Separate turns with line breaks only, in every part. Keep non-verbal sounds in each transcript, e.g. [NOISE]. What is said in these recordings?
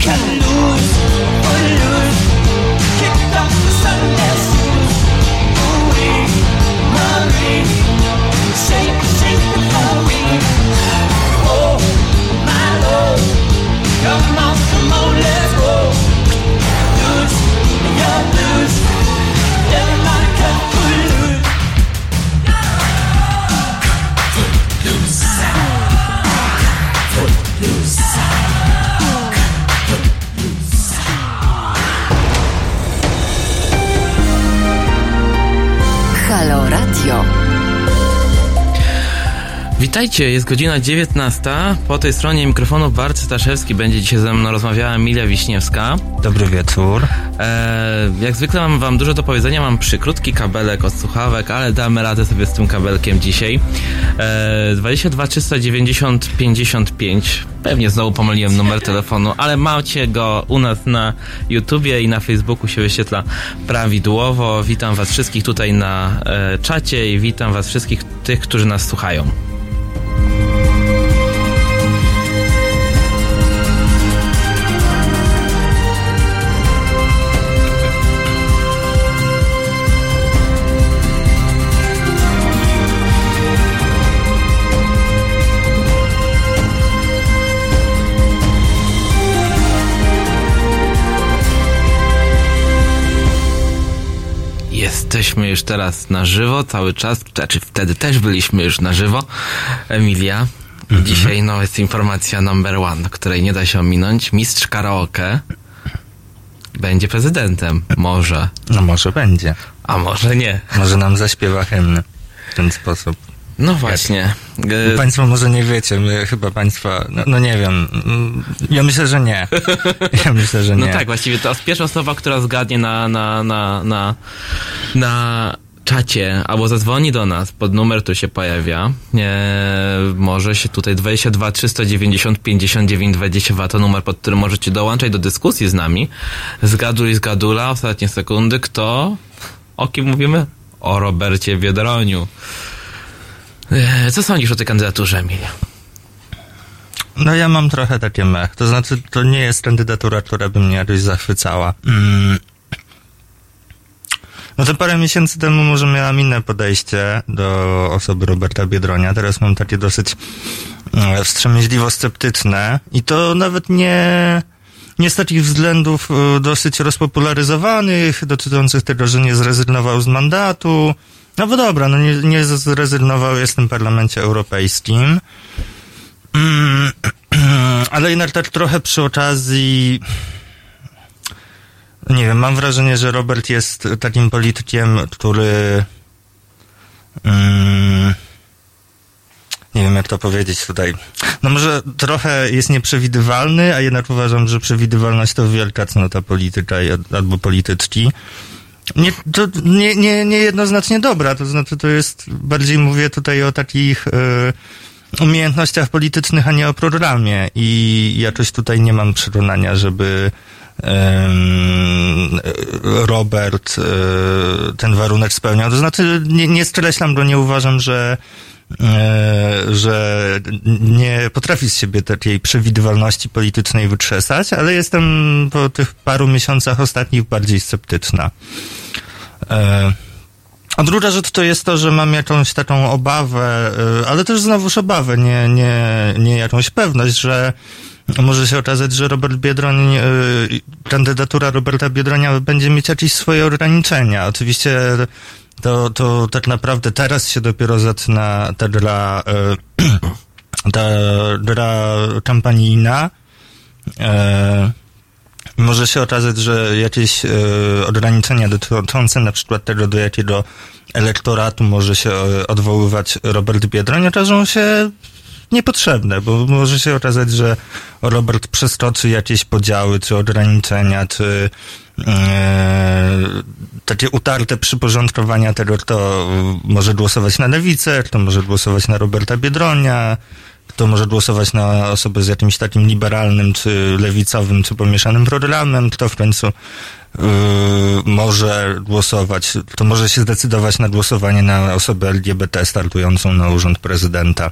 Kevin. Witajcie, jest godzina 19. Po tej stronie mikrofonu Bart Staszewski będzie dzisiaj ze mną rozmawiała Emilia Wiśniewska.
Dobry wieczór.
E, jak zwykle mam wam dużo do powiedzenia, mam przykrótki kabelek od słuchawek, ale damy radę sobie z tym kabelkiem dzisiaj. E, 22 390 55. Pewnie znowu pomyliłem numer telefonu, ale macie go u nas na YouTubie i na Facebooku się wyświetla prawidłowo. Witam was wszystkich tutaj na e, czacie i witam was wszystkich tych, którzy nas słuchają. Jesteśmy już teraz na żywo cały czas, znaczy wtedy też byliśmy już na żywo. Emilia, mhm. dzisiaj no jest informacja number one, której nie da się ominąć. Mistrz karaoke będzie prezydentem. Może.
No może będzie.
A może nie.
Może nam zaśpiewa hymny w ten sposób.
No właśnie.
E, państwo może nie wiecie, my chyba państwa, no, no, nie wiem, ja myślę, że nie. [LAUGHS] Ja myślę, że
no
nie.
No tak, właściwie to pierwsza osoba, która zgadnie na, na, na, na, na czacie albo zadzwoni do nas, pod numer tu się pojawia, może się tutaj 22 390 59 22 to numer, pod którym możecie dołączać do dyskusji z nami. Zgaduj, zgadula, ostatnie sekundy, kto? O kim mówimy? O Robercie Biedroniu. E, co sądzisz o tej kandydaturze, Emilia?
No ja mam trochę takie mech. To znaczy, to nie jest kandydatura, która by mnie jakoś zachwycała. Mm. No to parę miesięcy temu może miałam inne podejście do osoby Roberta Biedronia. Teraz mam takie dosyć e, wstrzemięźliwo-sceptyczne. I to nawet nie, nie z takich względów e, dosyć rozpopularyzowanych, dotyczących tego, że nie zrezygnował z mandatu, no bo dobra, no nie, nie zrezygnował, jest w parlamencie europejskim. Mm, [CLEARS THROAT] ale jednak tak trochę przy okazji nie wiem, mam wrażenie, że Robert jest takim politykiem, który mm, nie wiem jak to powiedzieć tutaj. No może trochę jest nieprzewidywalny, a jednak uważam, że przewidywalność to wielka cnota polityka albo polityczki nie, to nie, nie, nie jednoznacznie dobra. To znaczy, to jest, bardziej mówię tutaj o takich y, umiejętnościach politycznych, a nie o programie. I jakoś tutaj nie mam przekonania, żeby Robert y, ten warunek spełniał. To znaczy, nie, nie skreślam go, nie uważam, że E, że nie potrafi z siebie takiej przewidywalności politycznej wytrzesać, ale jestem po tych paru miesiącach ostatnich bardziej sceptyczna. E, a druga rzecz to jest to, że mam jakąś taką obawę, e, ale też znowuż obawę, nie, nie, nie jakąś pewność, że może się okazać, że Robert Biedroń, kandydatura Roberta Biedronia będzie mieć jakieś swoje ograniczenia. Oczywiście to, to tak naprawdę teraz się dopiero zaczyna ta gra, e, [CLEARS THROAT] ta gra kampanijna. E, może się okazać, że jakieś e, ograniczenia dotyczące na przykład tego, do jakiego elektoratu może się odwoływać Robert Biedroń, okażą się niepotrzebne, bo może się okazać, że Robert przeskoczy jakieś podziały, czy ograniczenia, czy takie utarte przyporządkowania tego, kto może głosować na lewicę, kto może głosować na Roberta Biedronia, kto może głosować na osobę z jakimś takim liberalnym, czy lewicowym, czy pomieszanym programem, kto w końcu yy, może głosować, to może się zdecydować na głosowanie na osobę LGBT startującą na urząd prezydenta.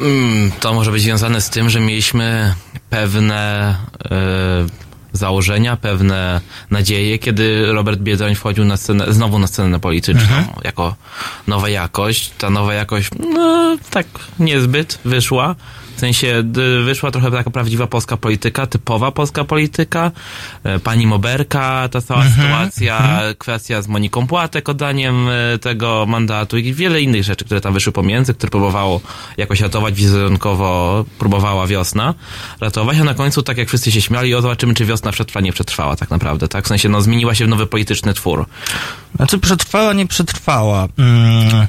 Mm, to może być związane z tym, że mieliśmy pewne e, założenia, pewne nadzieje, kiedy Robert Biedroń wchodził na scenę, znowu na scenę polityczną,
Mhm.
jako nowa jakość. Ta nowa jakość, no, tak niezbyt wyszła. W sensie wyszła trochę taka prawdziwa polska polityka, typowa polska polityka. E, Pani Moberka, ta cała
Mhm.
sytuacja, kwestia z Moniką Płatek oddaniem e, tego mandatu i wiele innych rzeczy, które tam wyszły pomiędzy, które próbowało jakoś ratować wizerunkowo, próbowała wiosna ratować, a na końcu, tak jak wszyscy się śmiali, o zobaczymy, czy wiosna przetrwa, nie przetrwała tak naprawdę, tak? W sensie, no, zmieniła się w nowy polityczny twór.
Znaczy przetrwała, nie przetrwała. Mm,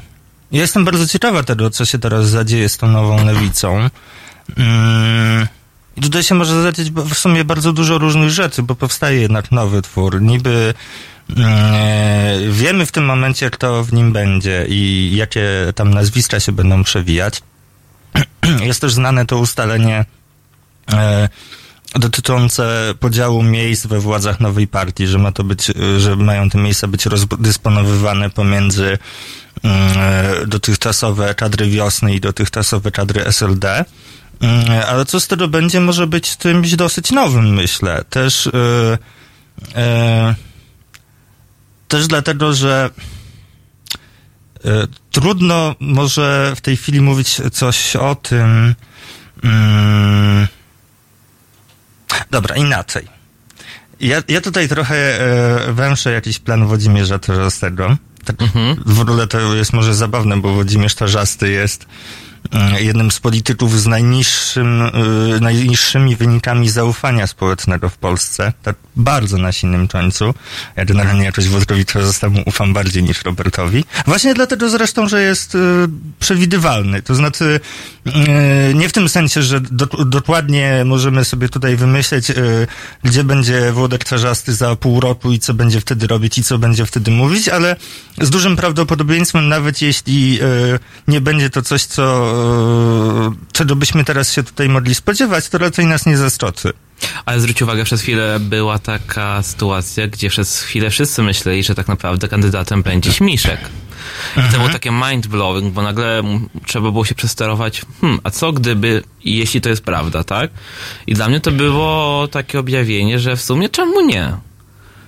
ja jestem bardzo ciekawa tego, co się teraz zadzieje z tą nową lewicą. Mm, I tutaj się może zadzieć w sumie bardzo dużo różnych rzeczy, bo powstaje jednak nowy twór. Niby mm, wiemy w tym momencie, kto w nim będzie i jakie tam nazwiska się będą przewijać. [CLEARS THROAT] Jest też znane to ustalenie e, dotyczące podziału miejsc we władzach nowej partii, że ma to być, e, że mają te miejsca być rozdysponowywane pomiędzy mm, dotychczasowe kadry wiosny i dotychczasowe kadry SLD. Mm, Ale co z tego będzie, może być czymś dosyć nowym, myślę. Też, e, e, też dlatego, że e, trudno może w tej chwili mówić coś o tym. Mm, dobra, inaczej. Ja, ja tutaj trochę e, węszę jakiś plan Włodzimierza Czarzastego. Tak,
Mhm.
W ogóle to jest może zabawne, bo Włodzimierz Czarzasty jest jednym z polityków z najniższym, y, najniższymi wynikami zaufania społecznego w Polsce. Tak bardzo na silnym końcu. Ja generalnie jakoś Włodkowi Czarzastemu ufam bardziej niż Robertowi. Właśnie dlatego zresztą, że jest y, przewidywalny. To znaczy, nie w tym sensie, że do, dokładnie możemy sobie tutaj wymyśleć, gdzie będzie Włodek Czarzasty za pół roku i co będzie wtedy robić i co będzie wtedy mówić, ale z dużym prawdopodobieństwem, nawet jeśli nie będzie to coś, co, czego byśmy teraz się tutaj mogli spodziewać, to raczej nas nie zaskoczy.
Ale zwróć uwagę, przez chwilę była taka sytuacja, gdzie przez chwilę wszyscy myśleli, że tak naprawdę kandydatem będzie Śmiszek. I to było takie mind-blowing, bo nagle trzeba było się przesterować, hmm, a co gdyby, jeśli to jest prawda, tak? I dla mnie to było takie objawienie, że w sumie czemu nie?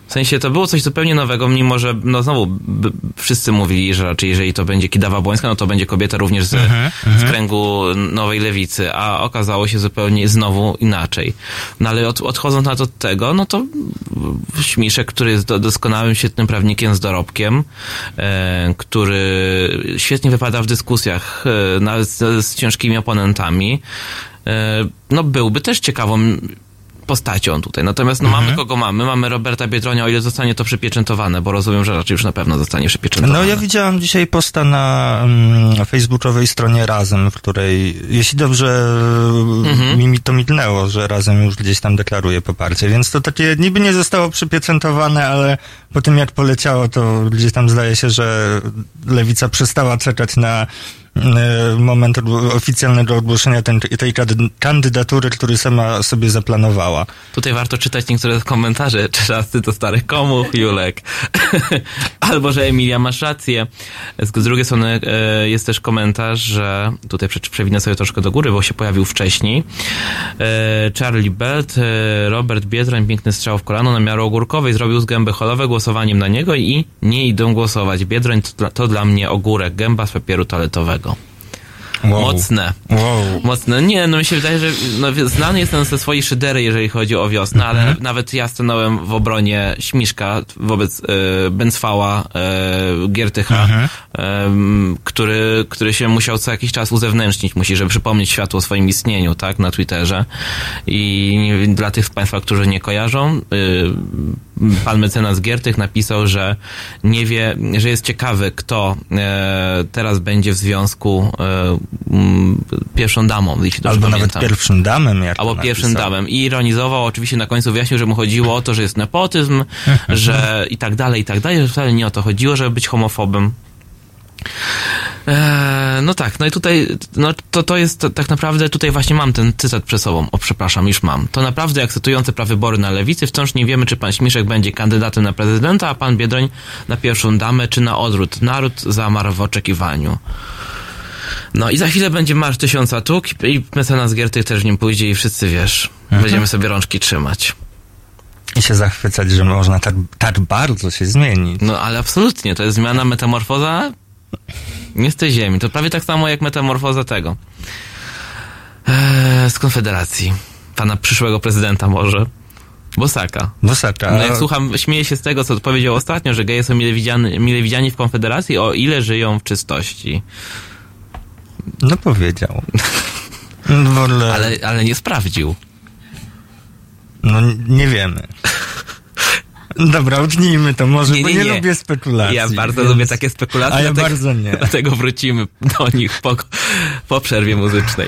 W sensie to było coś zupełnie nowego, mimo że, no znowu, b- wszyscy mówili, że raczej jeżeli to będzie Kidawa Błońska, no to będzie kobieta również z, z kręgu nowej lewicy, a okazało się zupełnie znowu inaczej. No ale od, odchodząc nawet od tego, no to Śmiszek, który jest do, doskonałym, świetnym prawnikiem z dorobkiem, e, który świetnie wypada w dyskusjach, e, nawet z, z ciężkimi oponentami, e, no byłby też ciekawą postacią tutaj. Natomiast no mamy kogo mamy. Mamy Roberta Biedronia, o ile zostanie to przypieczętowane, bo rozumiem, że raczej już na pewno zostanie przypieczętowane.
No ja widziałam dzisiaj posta na mm, facebookowej stronie Razem, w której, jeśli dobrze
Mhm.
mi, mi to mignęło, że Razem już gdzieś tam deklaruje poparcie, więc to takie niby nie zostało przypieczętowane, ale po tym jak poleciało, to gdzieś tam zdaje się, że Lewica przestała czekać na moment odgło- oficjalnego ogłoszenia tej kandydatury, który sama sobie zaplanowała.
Tutaj warto czytać niektóre komentarze. Czasy to starych komuch, Julek. [LAUGHS] Albo, że Emilia masz rację. Z drugiej strony e, jest też komentarz, że tutaj prze- przewinę sobie troszkę do góry, bo się pojawił wcześniej. E, Charlie Belt, e, Robert Biedroń, piękny strzał w kolano na miarę ogórkowej, zrobił z gęby holowe głosowaniem na niego i nie idą głosować. Biedroń to, dla- to dla mnie ogórek, gęba z papieru toaletowego.
Wow.
Mocne.
Wow.
Mocne. Nie, no mi się wydaje, że no, znany jestem ze swojej szydery, jeżeli chodzi o wiosnę, ale nawet ja stanąłem w obronie Śmiszka wobec e, Bęcwała, e, Giertycha, e, który, który się musiał co jakiś czas uzewnętrznić, musi, żeby przypomnieć światu o swoim istnieniu, tak, na Twitterze. I dla tych z Państwa, którzy nie kojarzą, y, pan mecenas Giertych napisał, że nie wie, że jest ciekawy, kto e, teraz będzie w związku pierwszą damą, jeśli dobrze
Albo
pamiętam.
nawet pierwszym damem, jak
Albo pierwszym damem. I ironizował, oczywiście na końcu wyjaśnił, że mu chodziło o to, że jest nepotyzm, [LAUGHS] że i tak dalej, i tak dalej, że wcale nie o to chodziło, żeby być homofobem. Eee, no tak, no i tutaj, no to, to jest to, tak naprawdę, tutaj właśnie mam ten cytat przed sobą. O, przepraszam, już mam. To naprawdę ekscytujące prawybory na lewicy. Wciąż nie wiemy, czy pan Śmiszek będzie kandydatem na prezydenta, a pan Biedroń na pierwszą damę, czy na odwrót. Naród zamarł w oczekiwaniu. No i za chwilę będzie Marsz Tysiąca Tuk i mecenas Giertych też w nim pójdzie i wszyscy, wiesz,
Mhm.
będziemy sobie rączki trzymać.
I się zachwycać, że można tak, tak bardzo się zmienić.
No ale absolutnie, to jest zmiana metamorfoza nie z tej ziemi. To prawie tak samo jak metamorfoza tego. Eee, z Konfederacji. Pana przyszłego prezydenta może. Bosaka.
Bosaka.
No jak słucham, śmieję się z tego, co powiedział ostatnio, że geje są mile widziani, mile widziani w Konfederacji, o ile żyją w czystości.
No powiedział. [LAUGHS] No, ogóle,
Ale, ale nie sprawdził.
no nie wiemy. Dobra, utnijmy to może,
Nie,
bo
nie,
nie,
nie.
lubię spekulacji.
Ja bardzo
więc-
lubię takie spekulacje.
A ja
dlatego,
bardzo nie.
Dlatego wrócimy do nich po, po przerwie muzycznej.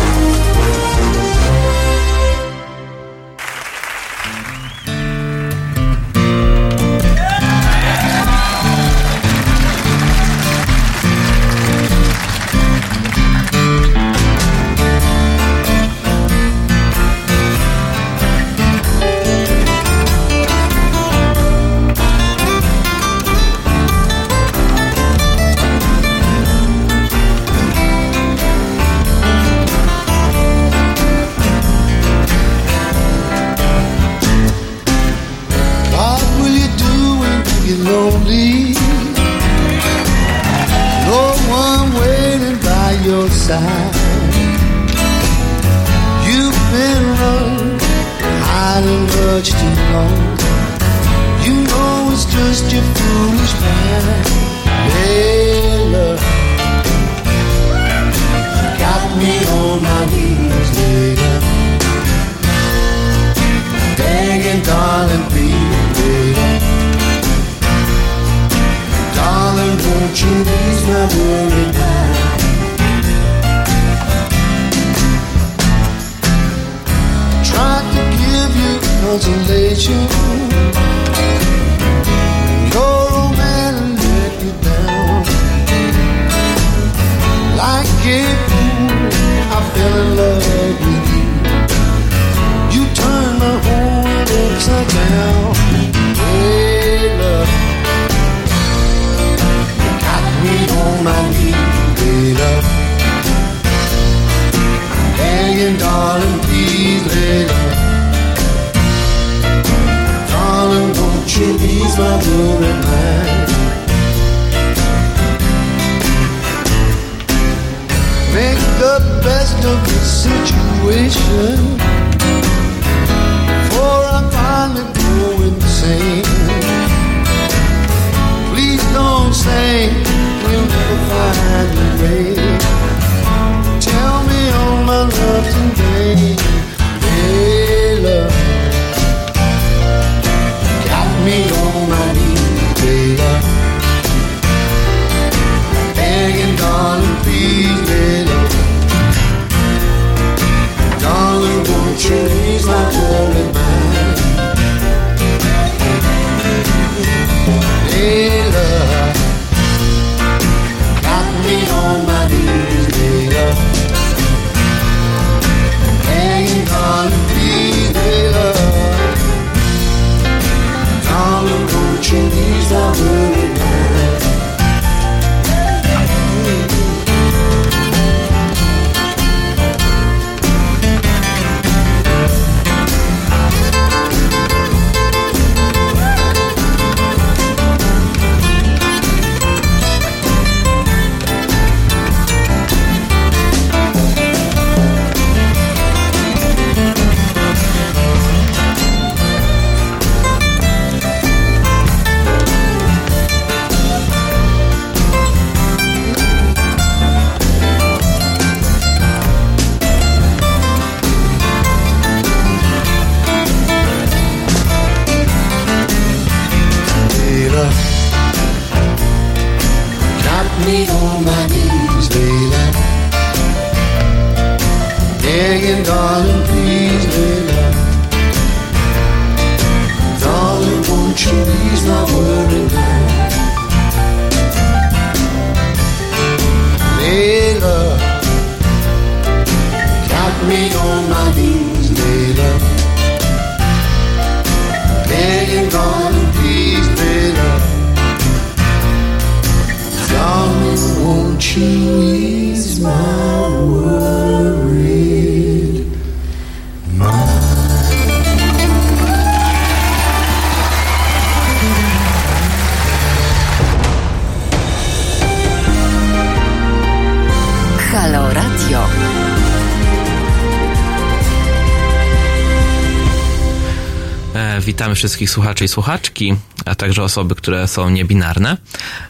Wszystkich słuchaczy i słuchaczki, a także osoby, które są niebinarne.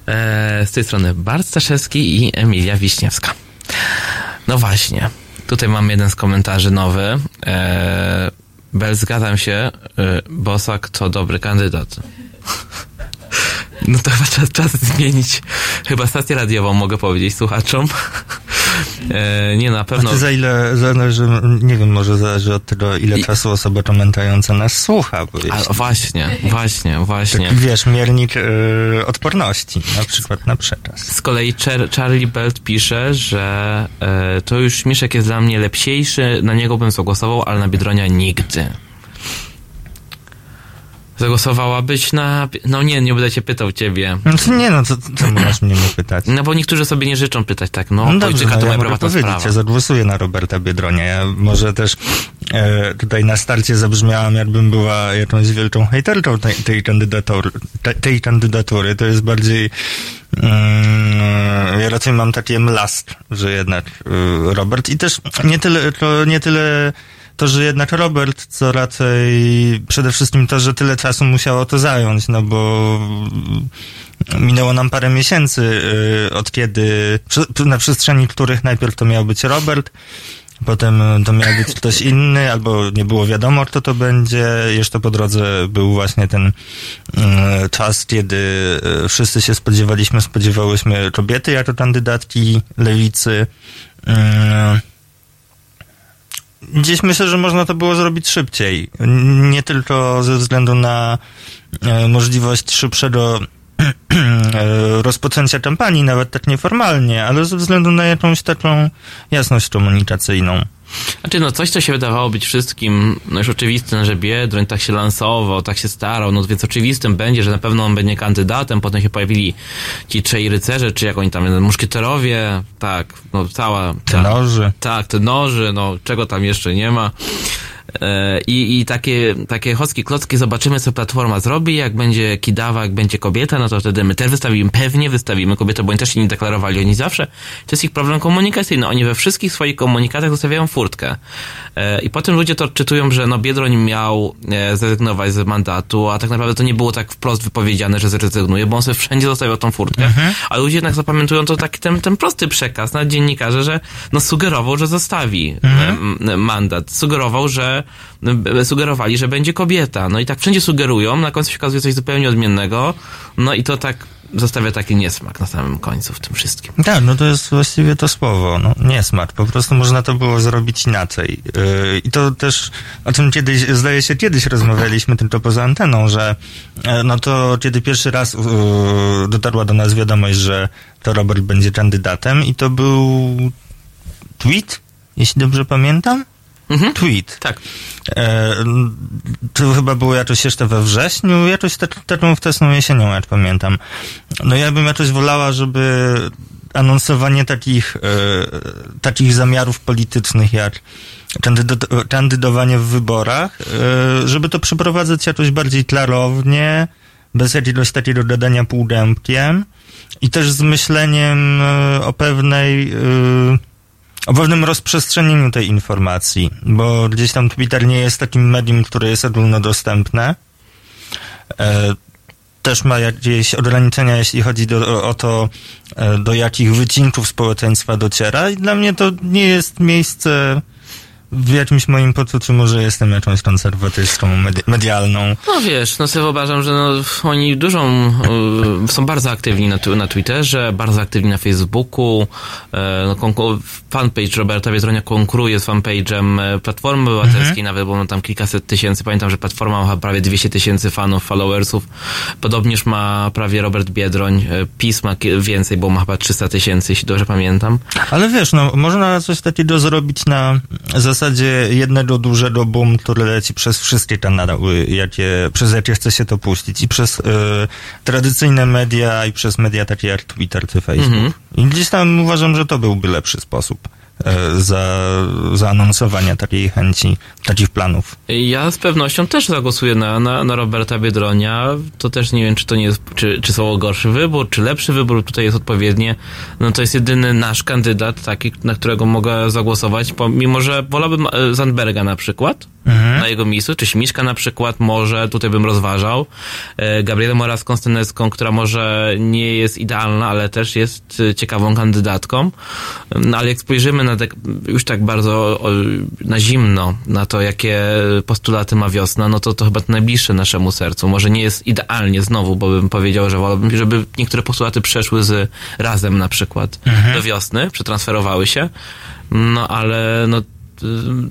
E, z tej strony Bart Staszewski i Emilia Wiśniewska. No właśnie, tutaj mam jeden z komentarzy nowy. E, Bel, zgadzam się, e, Bosak to dobry kandydat. [LAUGHS] No to chyba czas, czas zmienić chyba stację radiową, mogę powiedzieć słuchaczom. E, nie, na pewno...
ty za ile zależy, nie wiem, może zależy od tego, ile
I-
czasu osoba komentująca nas słucha, bo jeśli,
A, właśnie, właśnie, właśnie.
taki, wiesz, miernik y, odporności, na przykład na przekaz.
Z kolei Char- Charlie Belt pisze, że e, to już Miszek jest dla mnie lepsiejszy, na niego bym zagłosował, ale na Biedronia nigdy. Zagłosowałabyś na... No nie, nie będę cię pytał ciebie.
No nie, no to, to [CLEARS THROAT] masz mnie nie pytać.
No bo niektórzy sobie nie życzą pytać tak, no,
No dobrze, no
to
ja
moja prywatna sprawa.
ja zagłosuję na Roberta Biedronia. Ja może też e, tutaj na starcie zabrzmiałam, jakbym była jakąś wielką hejterką tej, tej, kandydatury, te, tej kandydatury. To jest bardziej mm, ja raczej mam takie mlast, że jednak y, Robert i też nie tyle, to nie tyle to, że jednak Robert, co raczej przede wszystkim to, że tyle czasu musiało to zająć, no bo minęło nam parę miesięcy y, od kiedy, na przestrzeni których najpierw to miał być Robert, potem to miał być ktoś inny, albo nie było wiadomo, kto to będzie. Jeszcze po drodze był właśnie ten y, czas, kiedy y, wszyscy się spodziewaliśmy, spodziewałyśmy kobiety jako kandydatki lewicy. Gdzieś myślę, że można to było zrobić szybciej. Nie tylko ze względu na e, możliwość szybszego [CLEARS THROAT] e, rozpoczęcia kampanii, nawet tak nieformalnie, ale ze względu na jakąś taką jasność komunikacyjną.
Znaczy, no coś, co się wydawało być wszystkim, no już oczywistym, że Biedroń tak się lansował, tak się starał, no więc oczywistym będzie, że na pewno on będzie kandydatem, potem się pojawili ci trzej rycerze, czy jak oni tam, muszkieterowie, tak, no cała...
Te noży.
Tak, te noży, no czego tam jeszcze nie ma. E, I, I takie, takie chocki klocki zobaczymy, co Platforma zrobi, jak będzie Kidawa, jak będzie kobieta, no to wtedy my też wystawimy, pewnie wystawimy kobietę, bo oni też się nie deklarowali, oni zawsze, to jest ich problem komunikacyjny, oni we wszystkich swoich komunikatach zostawiają furtkę. E, I potem ludzie to odczytują, że no Biedroń miał e, zrezygnować z mandatu, a tak naprawdę to nie było tak wprost wypowiedziane, że zrezygnuje, bo on sobie wszędzie zostawiał tą furtkę, a ludzie jednak zapamiętują to taki ten, ten prosty przekaz na dziennikarze, że no sugerował, że zostawi e, m, mandat, sugerował, że e, sugerowali, że będzie kobieta, no i tak wszędzie sugerują, na końcu się okazuje coś zupełnie odmiennego, no i to tak zostawia taki niesmak na samym końcu w tym wszystkim.
Tak, no to jest właściwie to słowo, no nie smak, po prostu można to było zrobić inaczej. Yy, I to też, o czym kiedyś, zdaje się, kiedyś rozmawialiśmy tylko poza anteną, że e, no to kiedy pierwszy raz yy, dotarła do nas wiadomość, że to Robert będzie kandydatem i to był tweet, jeśli dobrze pamiętam?
Mhm.
Tweet.
Tak.
E, to chyba było jakoś jeszcze we wrześniu, jakoś tak, taką wczesną jesienią, jak pamiętam. No ja bym jakoś wolała, żeby anonsowanie takich, e, takich zamiarów politycznych jak kandydo- kandydowanie w wyborach, e, żeby to przeprowadzać jakoś bardziej klarownie, bez jakiegoś takiego gadania półdębkiem i też z myśleniem e, o pewnej... E, o pewnym rozprzestrzenieniu tej informacji, bo gdzieś tam Twitter nie jest takim medium, które jest ogólnodostępne. E, też ma jakieś ograniczenia, jeśli chodzi do, o, to, e, do jakich wycinków społeczeństwa dociera i dla mnie to nie jest miejsce w jakimś moim poczuciu może jestem jakąś konserwatystką medi- medialną.
No wiesz, no sobie wyobrażam, że no, oni dużą, y, są bardzo aktywni na, tu- na Twitterze, bardzo aktywni na Facebooku. E, no, konku- fanpage Roberta Biedronia konkuruje z fanpage'em e, Platformy Obywatelskiej, nawet bo ma tam kilkaset tysięcy. Pamiętam, że Platforma ma prawie 200 tysięcy fanów, followersów. Podobnież ma prawie Robert Biedroń. E, PiS ma ki- więcej, bo ma chyba 300 tysięcy, jeśli dobrze pamiętam.
Ale wiesz, no, można coś takiego zrobić na zasadzie jednego dużego boom, który leci przez wszystkie kanały, jakie, przez jakie chce się to puścić. I przez y, tradycyjne media, i przez media takie jak Twitter czy Facebook.
Mhm.
I gdzieś tam uważam, że to byłby lepszy sposób y, za, zaanonsowania takiej chęci, takich planów.
Ja z pewnością też zagłosuję na, na, na Roberta Biedronia. To też nie wiem, czy to nie jest, czy, czy są gorszy wybór, czy lepszy wybór tutaj jest odpowiednie. No to jest jedyny nasz kandydat, taki, na którego mogę zagłosować, pomimo, że wolałbym e, Zandberga na przykład. Na jego miejscu, czy Śmiszka na przykład, może tutaj bym rozważał. E, Gabrielę Moras Konstantynecką, która może nie jest idealna, ale też jest e, ciekawą kandydatką. No ale jak spojrzymy na tak, już tak bardzo na zimno, na to, jakie postulaty ma wiosna, no to to chyba najbliższe naszemu sercu. Może nie jest idealnie znowu, bo bym powiedział, że wolałbym, żeby niektóre postulaty przeszły z razem na przykład do wiosny, przetransferowały się. No ale no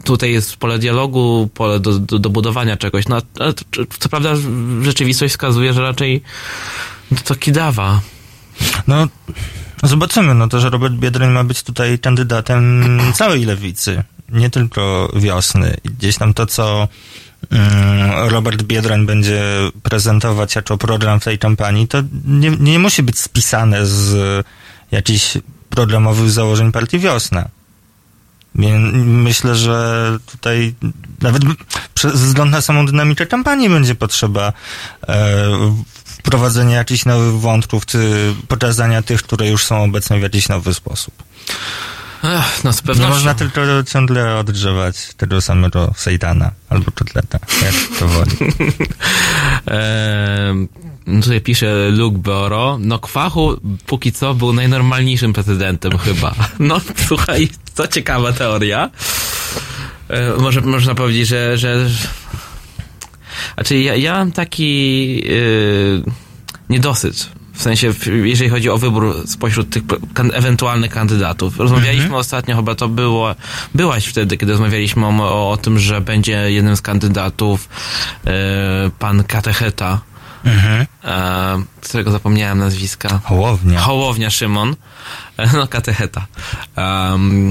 tutaj jest pole dialogu, pole do, do, do budowania czegoś. No, to, co prawda rzeczywistość wskazuje, że raczej to kidawa.
No, zobaczymy, no to, że Robert Biedroń ma być tutaj kandydatem całej lewicy, nie tylko wiosny. Gdzieś tam to, co mm, Robert Biedroń będzie prezentować jako program w tej kampanii, to nie, nie musi być spisane z jakichś programowych założeń partii Wiosna. Myślę, że tutaj nawet ze względu na samą dynamikę kampanii będzie potrzeba e, wprowadzenia jakichś nowych wątków, czy pokazania tych, które już są obecne w jakiś nowy sposób.
Ech, no z
Nie
pewnością.
można tylko ciągle odgrzewać tego samego sejtana albo kotleta, jak to woli. [LAUGHS]
Ehm, tutaj pisze Luke Boro. No Kwachu póki co był najnormalniejszym prezydentem chyba. [LAUGHS] No słuchaj, co ciekawa teoria. E, może można powiedzieć, że, że znaczy ja, ja mam taki yy, niedosyt. W sensie, jeżeli chodzi o wybór spośród tych ewentualnych kandydatów. Rozmawialiśmy ostatnio, chyba to było, byłaś wtedy, kiedy rozmawialiśmy o, o, tym, że będzie jednym z kandydatów e, pan Katecheta,
Mhm.
e, którego zapomniałem nazwiska.
Hołownia.
Hołownia Szymon, E, no katecheta. Um,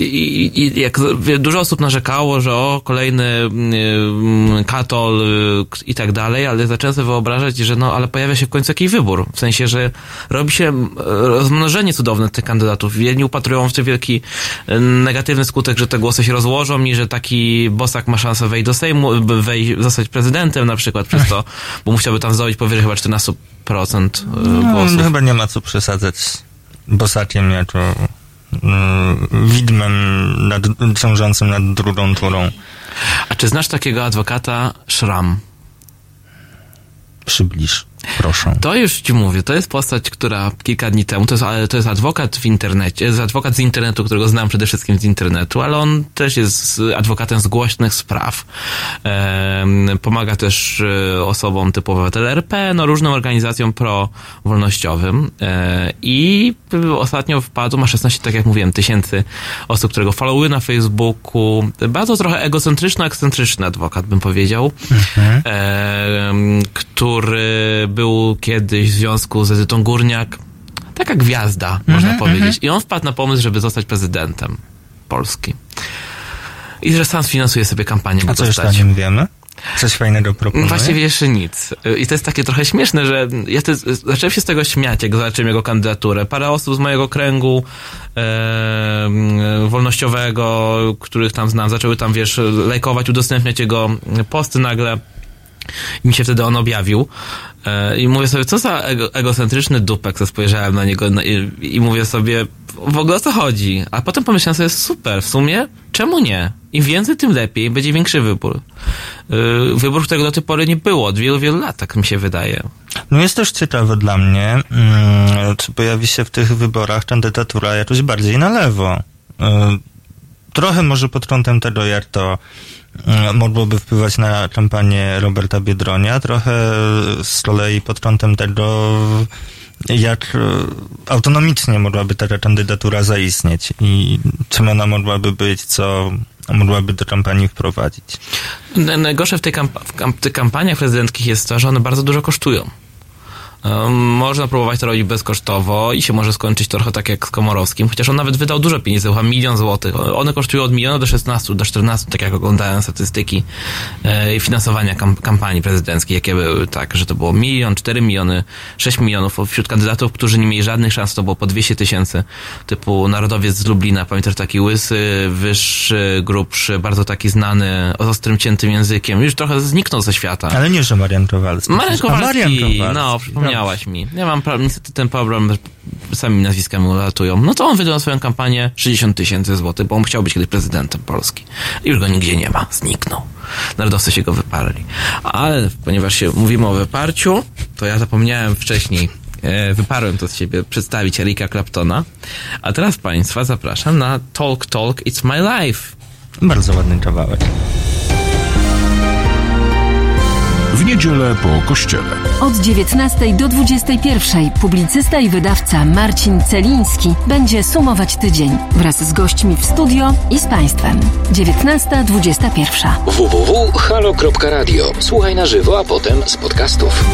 i, i, jak dużo osób narzekało, że o, kolejny mm, katol i tak dalej, ale zacząłem sobie wyobrażać, że no, ale pojawia się w końcu jakiś wybór. W sensie, że robi się rozmnożenie cudowne tych kandydatów. Jedni upatrują w tym wielki negatywny skutek, że te głosy się rozłożą i że taki bosak ma szansę wejść do Sejmu, wejść, zostać prezydentem na przykład przez to, bo musiałby tam zdobyć powyżej chyba 14% y,
No,
głosów.
chyba nie ma co przesadzać Bosakiem jako mm, widmem nad, ciążącym nad drugą turą.
A czy znasz takiego adwokata Szram?
Przybliż, proszę.
To już ci mówię, to jest postać, która kilka dni temu, to jest, to jest adwokat w internecie, jest adwokat z internetu, którego znam przede wszystkim z internetu, ale on też jest adwokatem z głośnych spraw. Pomaga też e, osobom typu obywatele RP, no różnym organizacjom pro-wolnościowym e, i ostatnio wpadł, ma 16, tak jak mówiłem, tysięcy osób, którego followują na Facebooku. Bardzo trochę egocentryczno-ekscentryczny adwokat, bym powiedział, em, który był kiedyś w związku z Edytą Górniak. Taka gwiazda, można powiedzieć. I on wpadł na pomysł, żeby zostać prezydentem Polski. I że sam sfinansuje sobie kampanię,
A co jeszcze o nim wiemy? Coś fajnego proponuje?
Właściwie jeszcze nic. I to jest takie trochę śmieszne, że ja te, zacząłem się z tego śmiać, jak zobaczyłem jego kandydaturę. Parę osób z mojego kręgu e, wolnościowego, których tam znam, zaczęły tam, wiesz, lajkować, udostępniać jego posty nagle. I mi się wtedy on objawił. E, I mówię sobie, co za ego, egocentryczny dupek, co spojrzałem na niego no, i, i mówię sobie, w ogóle o co chodzi? A potem pomyślałem sobie, super, w sumie, czemu nie? Im więcej, tym lepiej, będzie większy wybór. Yy, wybór, którego do tej pory nie było, od wielu, wielu lat, tak mi się wydaje.
No jest też ciekawe dla mnie, mm, czy pojawi się w tych wyborach kandydatura jakoś bardziej na lewo. Y, trochę może pod kątem tego, jak to e, mogłoby wpływać na kampanię Roberta Biedronia, trochę z kolei pod kątem tego, jak e, autonomicznie mogłaby taka kandydatura zaistnieć i czym ona mogłaby być, co mogłaby do kampanii wprowadzić.
Najgorsze w, kamp- kamp- tych kampaniach prezydenckich jest to, że one bardzo dużo kosztują. Można próbować to robić bezkosztowo i się może skończyć trochę tak jak z Komorowskim, chociaż on nawet wydał dużo pieniędzy, chyba milion złotych. One kosztują od miliona do 16, do 14, tak jak oglądałem statystyki e, finansowania kam- kampanii prezydenckiej, jakie były, tak, że to było milion, 4 miliony, 6 milionów. Wśród kandydatów, którzy nie mieli żadnych szans, to było po 200 tysięcy, typu narodowiec z Lublina, pamiętasz, taki łysy, wyższy, grubszy, bardzo taki znany, z ostrym, ciętym językiem, już trochę zniknął ze świata.
Ale nie, że Marian Kowalski.
Marian Kowalski,
Marian Kowalski.
no, przypomniałaś mi. Ja mam pro- niestety ten problem, sami nazwiskami ulatują. No to on wydał swoją kampanię 60 tysięcy złotych, bo on chciał być kiedyś prezydentem Polski. Już go nigdzie nie ma, zniknął. Narodowcy się go wyparli. Ale ponieważ się mówimy o wyparciu, to ja zapomniałem wcześniej, e, wyparłem to z siebie, przedstawić Erika Claptona. A teraz Państwa zapraszam na Talk Talk It's My Life.
Bardzo ładny kawałek.
Niedzielę po kościele.
Od 19 do 21 publicysta i wydawca Marcin Celiński będzie sumować tydzień wraz z gośćmi w studio i z Państwem. 19.21.
www.halo.radio. Słuchaj na żywo, a potem z podcastów.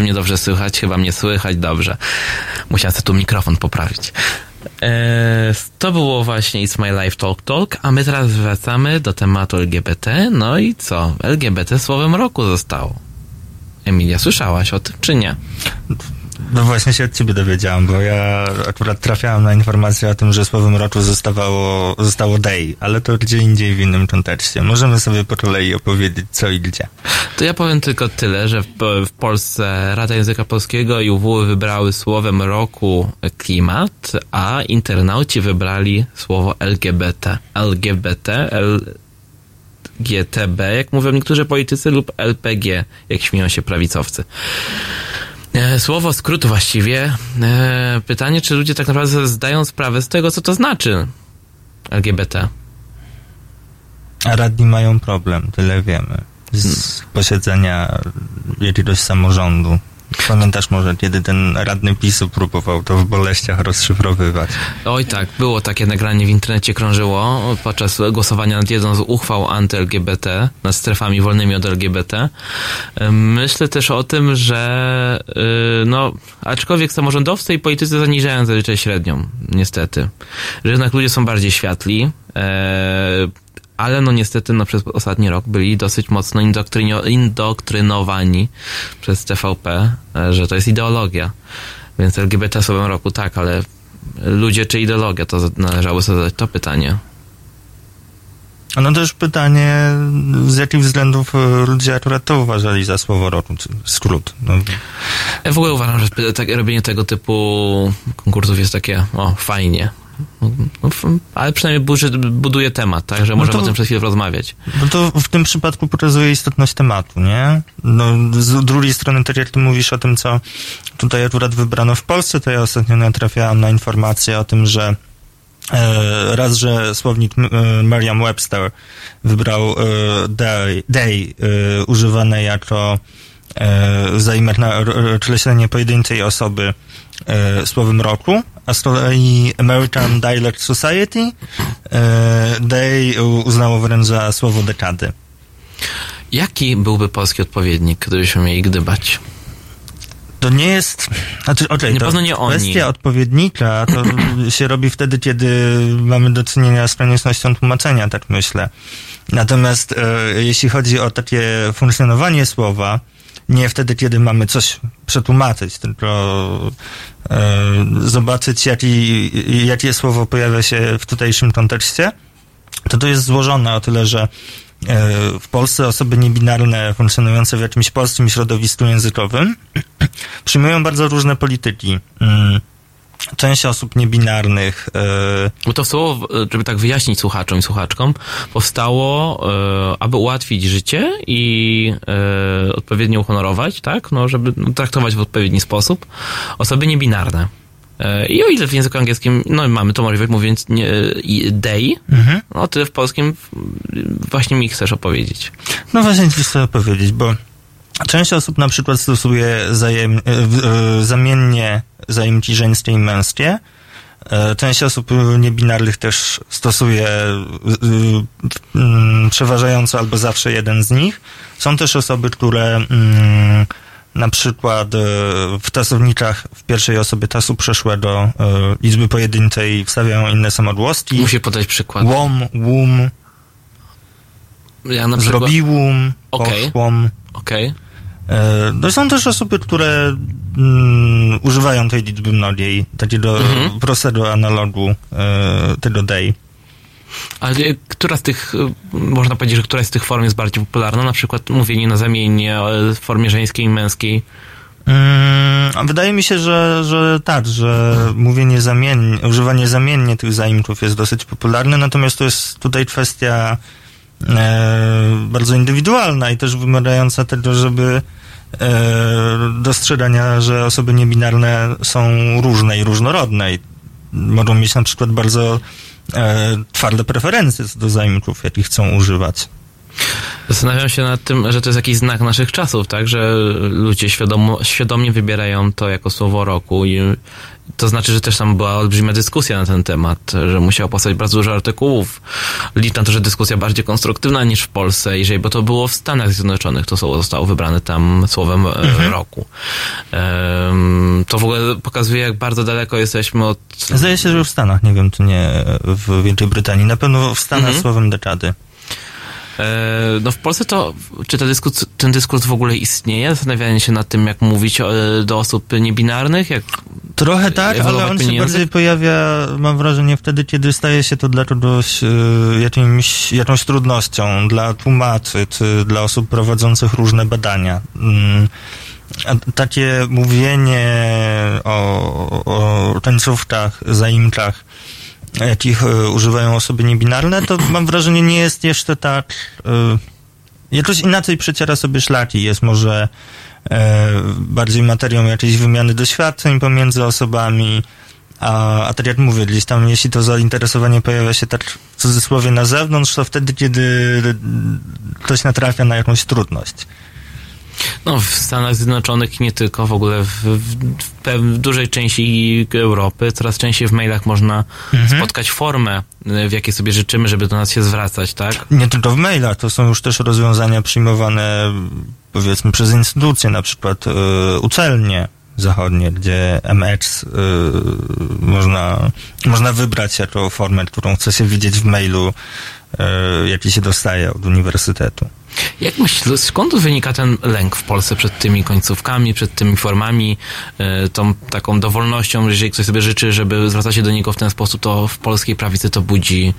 Czy mnie dobrze słychać? Chyba mnie słychać dobrze. Musiałem sobie tu mikrofon poprawić. Eee, to było właśnie It's My Life Talk Talk, a my teraz wracamy do tematu LGBT. No i co? LGBT słowem roku zostało. Emilia, słyszałaś o tym, czy nie?
No właśnie się od ciebie dowiedziałam, bo ja akurat trafiałam na informację o tym, że słowem roku zostawało, zostało day, ale to gdzie indziej w innym kontekście. Możemy sobie po kolei opowiedzieć co i gdzie.
To ja powiem tylko tyle, że w, w Polsce Rada Języka Polskiego i UW wybrały słowem roku klimat, a internauci wybrali słowo LGBT. LGBT, LGTB, jak mówią niektórzy politycy, lub LPG, jak śmieją się prawicowcy. E, Słowo skrót właściwie. E, Pytanie, czy ludzie tak naprawdę zdają sprawę z tego, co to znaczy LGBT.
A radni mają problem, tyle wiemy. Z posiedzenia jakiegoś samorządu. Pamiętasz może, kiedy ten radny PiSu próbował to w boleściach rozszyfrowywać?
Oj tak, było takie nagranie w internecie krążyło podczas głosowania nad jedną z uchwał anty-LGBT, nad strefami wolnymi od LGBT. Myślę też o tym, że yy, no, aczkolwiek samorządowcy i politycy zaniżają zazwyczaj średnią, niestety. Że jednak ludzie są bardziej światli, e, ale no niestety no, przez ostatni rok byli dosyć mocno indoktryno, indoktrynowani przez TVP, e, że to jest ideologia. Więc LGBT słowem roku tak, ale ludzie czy ideologia, to należało sobie zadać to pytanie.
No też pytanie, z jakich względów e, ludzie akurat to uważali za słowo roku, skrót. No,
Ja w ogóle uważam, że tak, robienie tego typu konkursów jest takie, o, fajnie. No, ale przynajmniej buduje temat, tak, że możemy
to-
o tym przez chwilę rozmawiać.
No to w tym przypadku pokazuje istotność tematu, nie? No, z drugiej strony, tak jak ty mówisz o tym, co tutaj akurat wybrano w Polsce, to ja ostatnio natrafiałam na informację o tym, że e, raz, że słownik e, Merriam-Webster wybrał e, day, day e, używane jako e, r- r- określenie pojedynczej osoby e, słowem roku, a z kolei American Dialect Society e, day uznało wręcz za słowo dekady.
Jaki byłby polski odpowiednik, gdybyśmy mieli gdybać?
To nie jest. Znaczy, okej,
Nie,
to
nie oni.
kwestia odpowiednika to [CLEARS THROAT] się robi wtedy, kiedy mamy do czynienia z koniecznością tłumaczenia, tak myślę. Natomiast e, jeśli chodzi o takie funkcjonowanie słowa, nie wtedy, kiedy mamy coś przetłumaczyć, tylko e, zobaczyć, jaki, jakie słowo pojawia się w tutejszym kontekście, to to jest złożone o tyle, że e, w Polsce osoby niebinarne funkcjonujące w jakimś polskim środowisku językowym [CLEARS THROAT] przyjmują bardzo różne polityki. Mm, Część osób niebinarnych e,
Bo to słowo, żeby tak wyjaśnić słuchaczom i słuchaczkom, powstało, e, aby ułatwić życie i e, odpowiednio uhonorować, tak? No, żeby no, traktować w odpowiedni sposób osoby niebinarne. E, I o ile w języku angielskim, no mamy to możliwość mówiąc nie, they,
Mhm.
no o tyle w polskim właśnie mi chcesz opowiedzieć.
No właśnie chcę powiedzieć, bo część osób na przykład stosuje zajem, e, e, zamiennie zaimki żeńskie i męskie. E, Część osób niebinarnych też stosuje mm, przeważająco albo zawsze jeden z nich. Są też osoby, które mm, na przykład w tasownikach w pierwszej osobie tasu przeszłego liczby pojedynczej wstawiają inne samogłoski.
Musi podać przykład.
Łom, łum,
Ja na przykład...
zrobiłum,
Okej.
poszłom.
Okej.
E, No są też osoby, które mm, używają tej liczby mnogiej, takiego
Mhm.
prostego analogu e, tego day.
Ale e, która z tych, e, można powiedzieć, że któraś z tych form jest bardziej popularna? Na przykład mówienie na zamiennie e, w formie żeńskiej i męskiej.
Mm, wydaje mi się, że, że tak, że mówienie zamiennie, używanie zamiennie tych zaimków jest dosyć popularne, natomiast to jest tutaj kwestia e, bardzo indywidualna i też wymagająca tego, żeby e, dostrzegania, że osoby niebinarne są różne i różnorodne i mogą mieć na przykład bardzo e, twarde preferencje co do zaimków, jakich chcą używać.
Zastanawiam się nad tym, że to jest jakiś znak naszych czasów, tak? Że ludzie świadomo, świadomie wybierają to jako słowo roku i to znaczy, że też tam była olbrzymia dyskusja na ten temat, że musiało powstać bardzo dużo artykułów. Liczę na to, że dyskusja bardziej konstruktywna niż w Polsce, jeżeli, bo to było w Stanach Zjednoczonych, to słowo zostało wybrane tam słowem e, roku. Em, to w ogóle pokazuje, jak bardzo daleko jesteśmy od...
Zdaje się, że w Stanach, nie wiem czy nie w Wielkiej Brytanii, na pewno w Stanach słowem dekady.
E, No w Polsce to, czy ten dyskurs, ten dyskurs w ogóle istnieje? Zastanawianie się nad tym, jak mówić o, do osób niebinarnych, jak
Trochę tak, ale on się bardziej pojawia, mam wrażenie, wtedy, kiedy staje się to dla czegoś y, jakimś, jakąś trudnością dla tłumaczy, czy dla osób prowadzących różne badania. Mm, takie mówienie o, o tańcówkach, zaimczach, jakich y, używają osoby niebinarne, to mam wrażenie nie jest jeszcze tak... Y, jakoś inaczej przeciera sobie szlaki. Jest może e, bardziej materią jakiejś wymiany doświadczeń pomiędzy osobami, a, a tak jak mówię, gdzieś tam, jeśli to zainteresowanie pojawia się tak w cudzysłowie na zewnątrz, to wtedy, kiedy ktoś natrafia na jakąś trudność.
No, w Stanach Zjednoczonych nie tylko, w ogóle w, w, w, dużej części Europy coraz częściej w mailach można spotkać formę, y, w jakiej sobie życzymy, żeby do nas się zwracać, tak?
Nie tylko w mailach, to są już też rozwiązania przyjmowane powiedzmy przez instytucje, na przykład y, uczelnie zachodnie, gdzie MX y, można, można wybrać jako formę, którą chce się widzieć w mailu, y, jaki się dostaje od uniwersytetu.
Jak myślisz, skąd wynika ten lęk w Polsce przed tymi końcówkami, przed tymi formami, y, tą taką dowolnością, że jeżeli ktoś sobie życzy, żeby zwracać się do niego w ten sposób, to w polskiej prawicy to budzi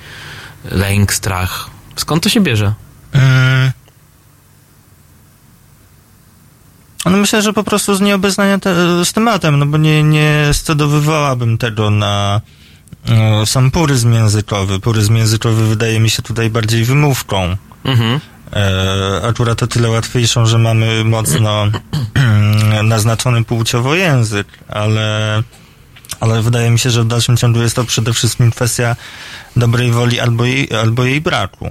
lęk, strach. Skąd to się bierze?
Mm. No myślę, że po prostu z nieobeznania te, z tematem, no bo nie, nie scedowywałabym tego na e, sam puryzm językowy. Puryzm językowy wydaje mi się tutaj bardziej wymówką.
Mhm.
E, akurat o tyle łatwiejszą, że mamy mocno naznaczony płciowo język, ale, ale wydaje mi się, że w dalszym ciągu jest to przede wszystkim kwestia dobrej woli albo jej, albo jej braku.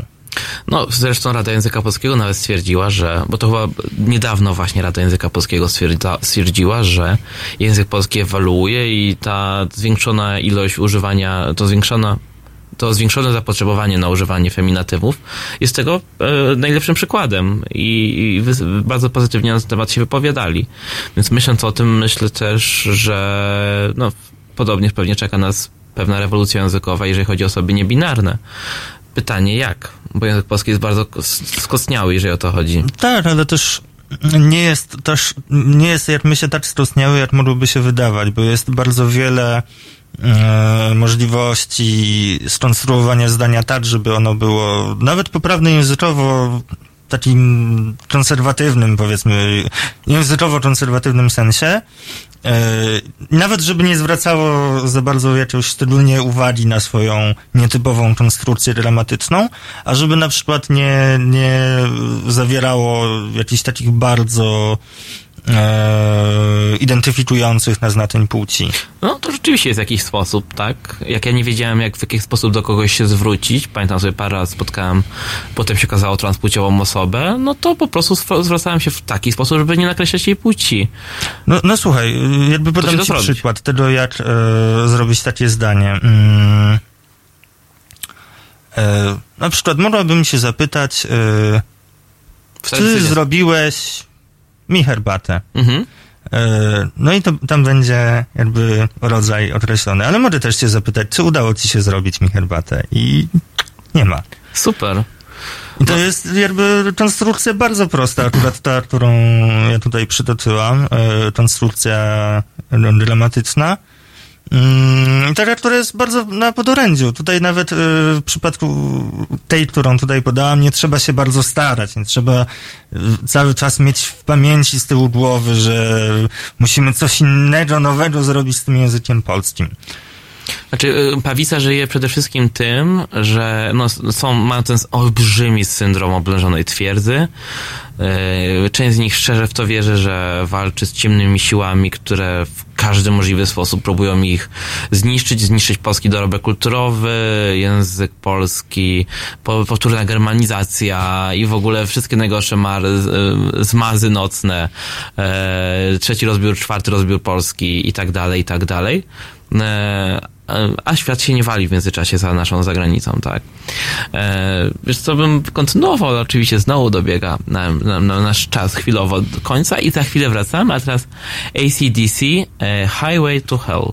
No, zresztą Rada Języka Polskiego nawet stwierdziła, że, bo to chyba niedawno właśnie Rada Języka Polskiego stwierdza, stwierdziła, że język polski ewoluuje i ta zwiększona ilość używania, to zwiększona to zwiększone zapotrzebowanie na używanie feminatywów jest tego e, najlepszym przykładem i, i bardzo pozytywnie na ten temat się wypowiadali. Więc myśląc o tym, myślę też, że no, podobnie pewnie czeka nas pewna rewolucja językowa, jeżeli chodzi o osoby niebinarne. Pytanie jak? Bo język polski jest bardzo kos- skostniały, jeżeli o to chodzi.
Tak, ale też nie jest też, nie jest jak my się tak skostniały, jak mogłoby się wydawać, bo jest bardzo wiele e, możliwości skonstruowania zdania tak, żeby ono było nawet poprawne językowo takim konserwatywnym, powiedzmy, językowo-konserwatywnym sensie. E, nawet żeby nie zwracało za bardzo jakiegoś szczególnie uwagi na swoją nietypową konstrukcję gramatyczną, a żeby na przykład nie, nie zawierało jakichś takich bardzo e, identyfikujących nas na ten płci.
No, to rzeczywiście jest jakiś sposób, tak? Jak ja nie wiedziałem, jak w jaki sposób do kogoś się zwrócić, pamiętam sobie parę razy spotkałem, potem się okazało transpłciową osobę, no to po prostu zwr- zwracałem się w taki sposób, żeby nie nakreślać jej płci.
No, no słuchaj, jakby podam
da
ci
zrobić.
przykład tego, jak e, zrobić takie zdanie. Mm, e, na przykład mogłabym się zapytać, e, czy zrobiłeś mi herbatę?
Mhm.
E, No i to, tam będzie jakby rodzaj określony, ale mogę też cię zapytać, czy udało ci się zrobić mi herbatę? I nie ma.
Super.
I to jest jakby konstrukcja bardzo prosta, akurat ta, którą ja tutaj przytoczyłam, e, konstrukcja no, dramatyczna. Mm, taka, która jest bardzo na podorędziu. Tutaj nawet e, w przypadku tej, którą tutaj podałam, nie trzeba się bardzo starać, nie trzeba e, cały czas mieć w pamięci z tyłu głowy, że musimy coś innego, nowego zrobić z tym językiem polskim.
Znaczy, y, Pawica żyje przede wszystkim tym, że no, są, mają ten olbrzymi syndrom oblężonej twierdzy. Y, Część z nich szczerze w to wierzy, że walczy z ciemnymi siłami, które w
każdy możliwy sposób próbują ich zniszczyć, zniszczyć polski dorobek kulturowy, język polski, po- powtórna germanizacja i w ogóle wszystkie najgorsze mary, z- zmazy nocne, trzeci rozbiór, czwarty rozbiór polski i tak dalej, i tak dalej. A świat się nie wali w międzyczasie za naszą zagranicą, tak. E, wiesz co, bym kontynuował, oczywiście znowu dobiega na, na, na nasz czas chwilowo do końca i za chwilę wracamy, a teraz ACDC e, Highway to Hell.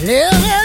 Live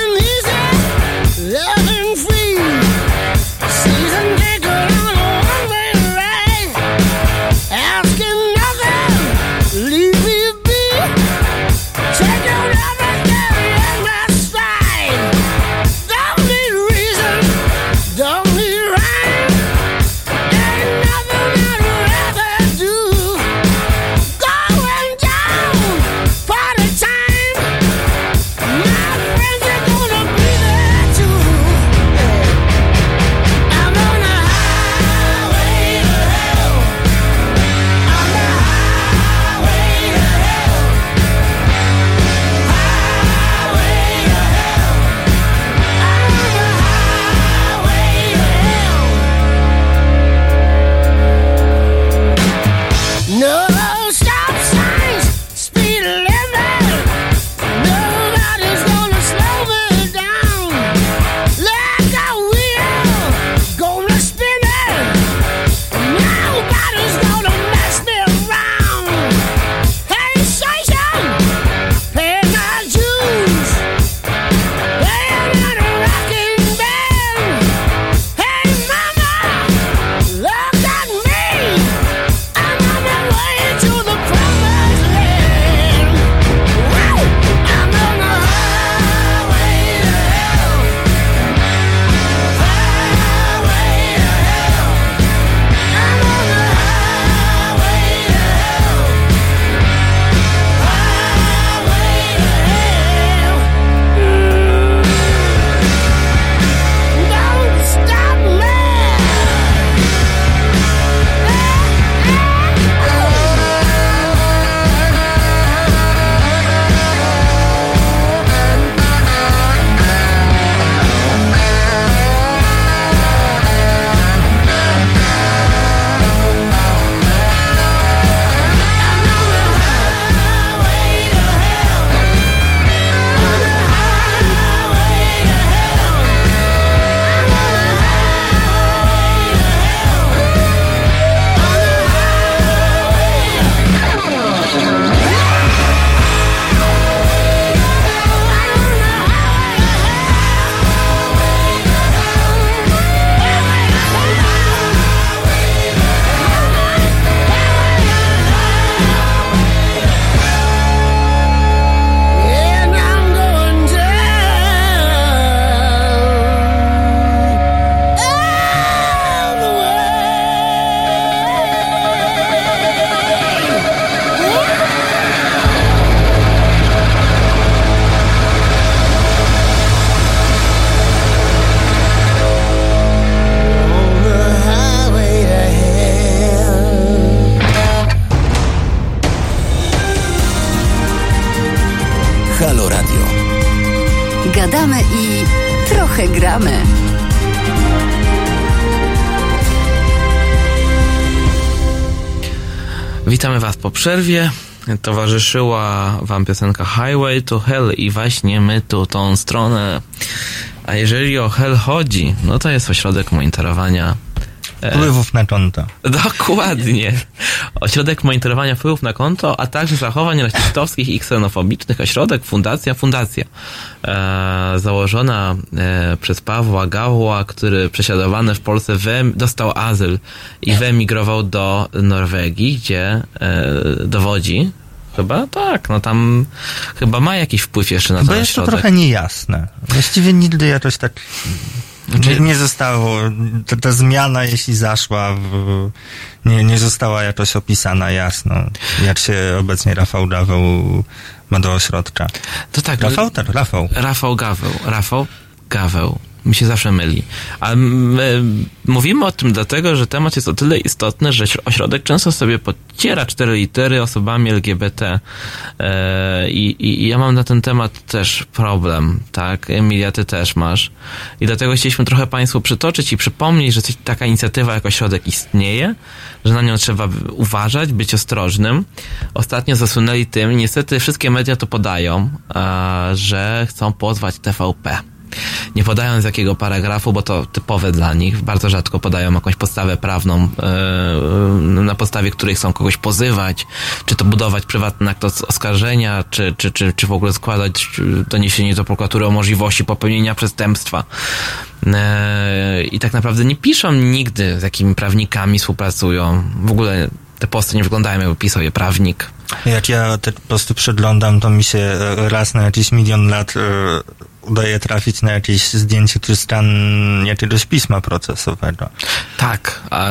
przerwie. Towarzyszyła Wam piosenka Highway to Hell i właśnie my tu tą stronę. A jeżeli o Hell chodzi, no to jest ośrodek monitorowania. e,
Wpływów na konto. [LAUGHS]
Dokładnie.
Ośrodek monitorowania wpływów na konto, a także zachowań rasistowskich i ksenofobicznych. Ośrodek, fundacja, fundacja. E, założona e, przez Pawła Gawła, który prześladowany w Polsce dostał azyl i wyemigrował do Norwegii, gdzie e, dowodzi. Chyba tak, no tam chyba ma jakiś wpływ jeszcze na
Bo
ten
jest to trochę niejasne. Właściwie nigdy jakoś tak nie, nie zostało, ta, ta zmiana, jeśli zaszła, w, nie, nie została jakoś opisana jasno, jak się obecnie Rafał Daweł ma do ośrodka.
To tak,
Rafał? Tak, Rafał.
Rafał Gaweł. Rafał Gaweł. Mi się zawsze myli. A my mówimy o tym dlatego, że temat jest o tyle istotny, że ośrodek często sobie podciera cztery litery osobami LGBT e, i, i, ja mam na ten temat też problem, tak? Emilia, ty też masz. I dlatego chcieliśmy trochę Państwu przytoczyć i przypomnieć, że taka inicjatywa jak ośrodek istnieje, że na nią trzeba uważać, być ostrożnym. Ostatnio zasłynęli tym, niestety wszystkie media to podają, że chcą pozwać TVP. Nie podają jakiego paragrafu, bo to typowe dla nich. Bardzo rzadko podają jakąś podstawę prawną, e, na podstawie której chcą kogoś pozywać, czy to budować prywatny akt os- oskarżenia, czy, czy, czy, czy w ogóle składać doniesienie do prokuratury o możliwości popełnienia przestępstwa. E, I tak naprawdę nie piszą nigdy, z jakimi prawnikami współpracują. W ogóle te posty nie wyglądają, jakby pisał je prawnik.
Jak ja te posty przeglądam, to mi się e, raz na jakiś milion lat e, udaje trafić na jakieś zdjęcie czy stan jakiegoś pisma procesowego.
Tak, a,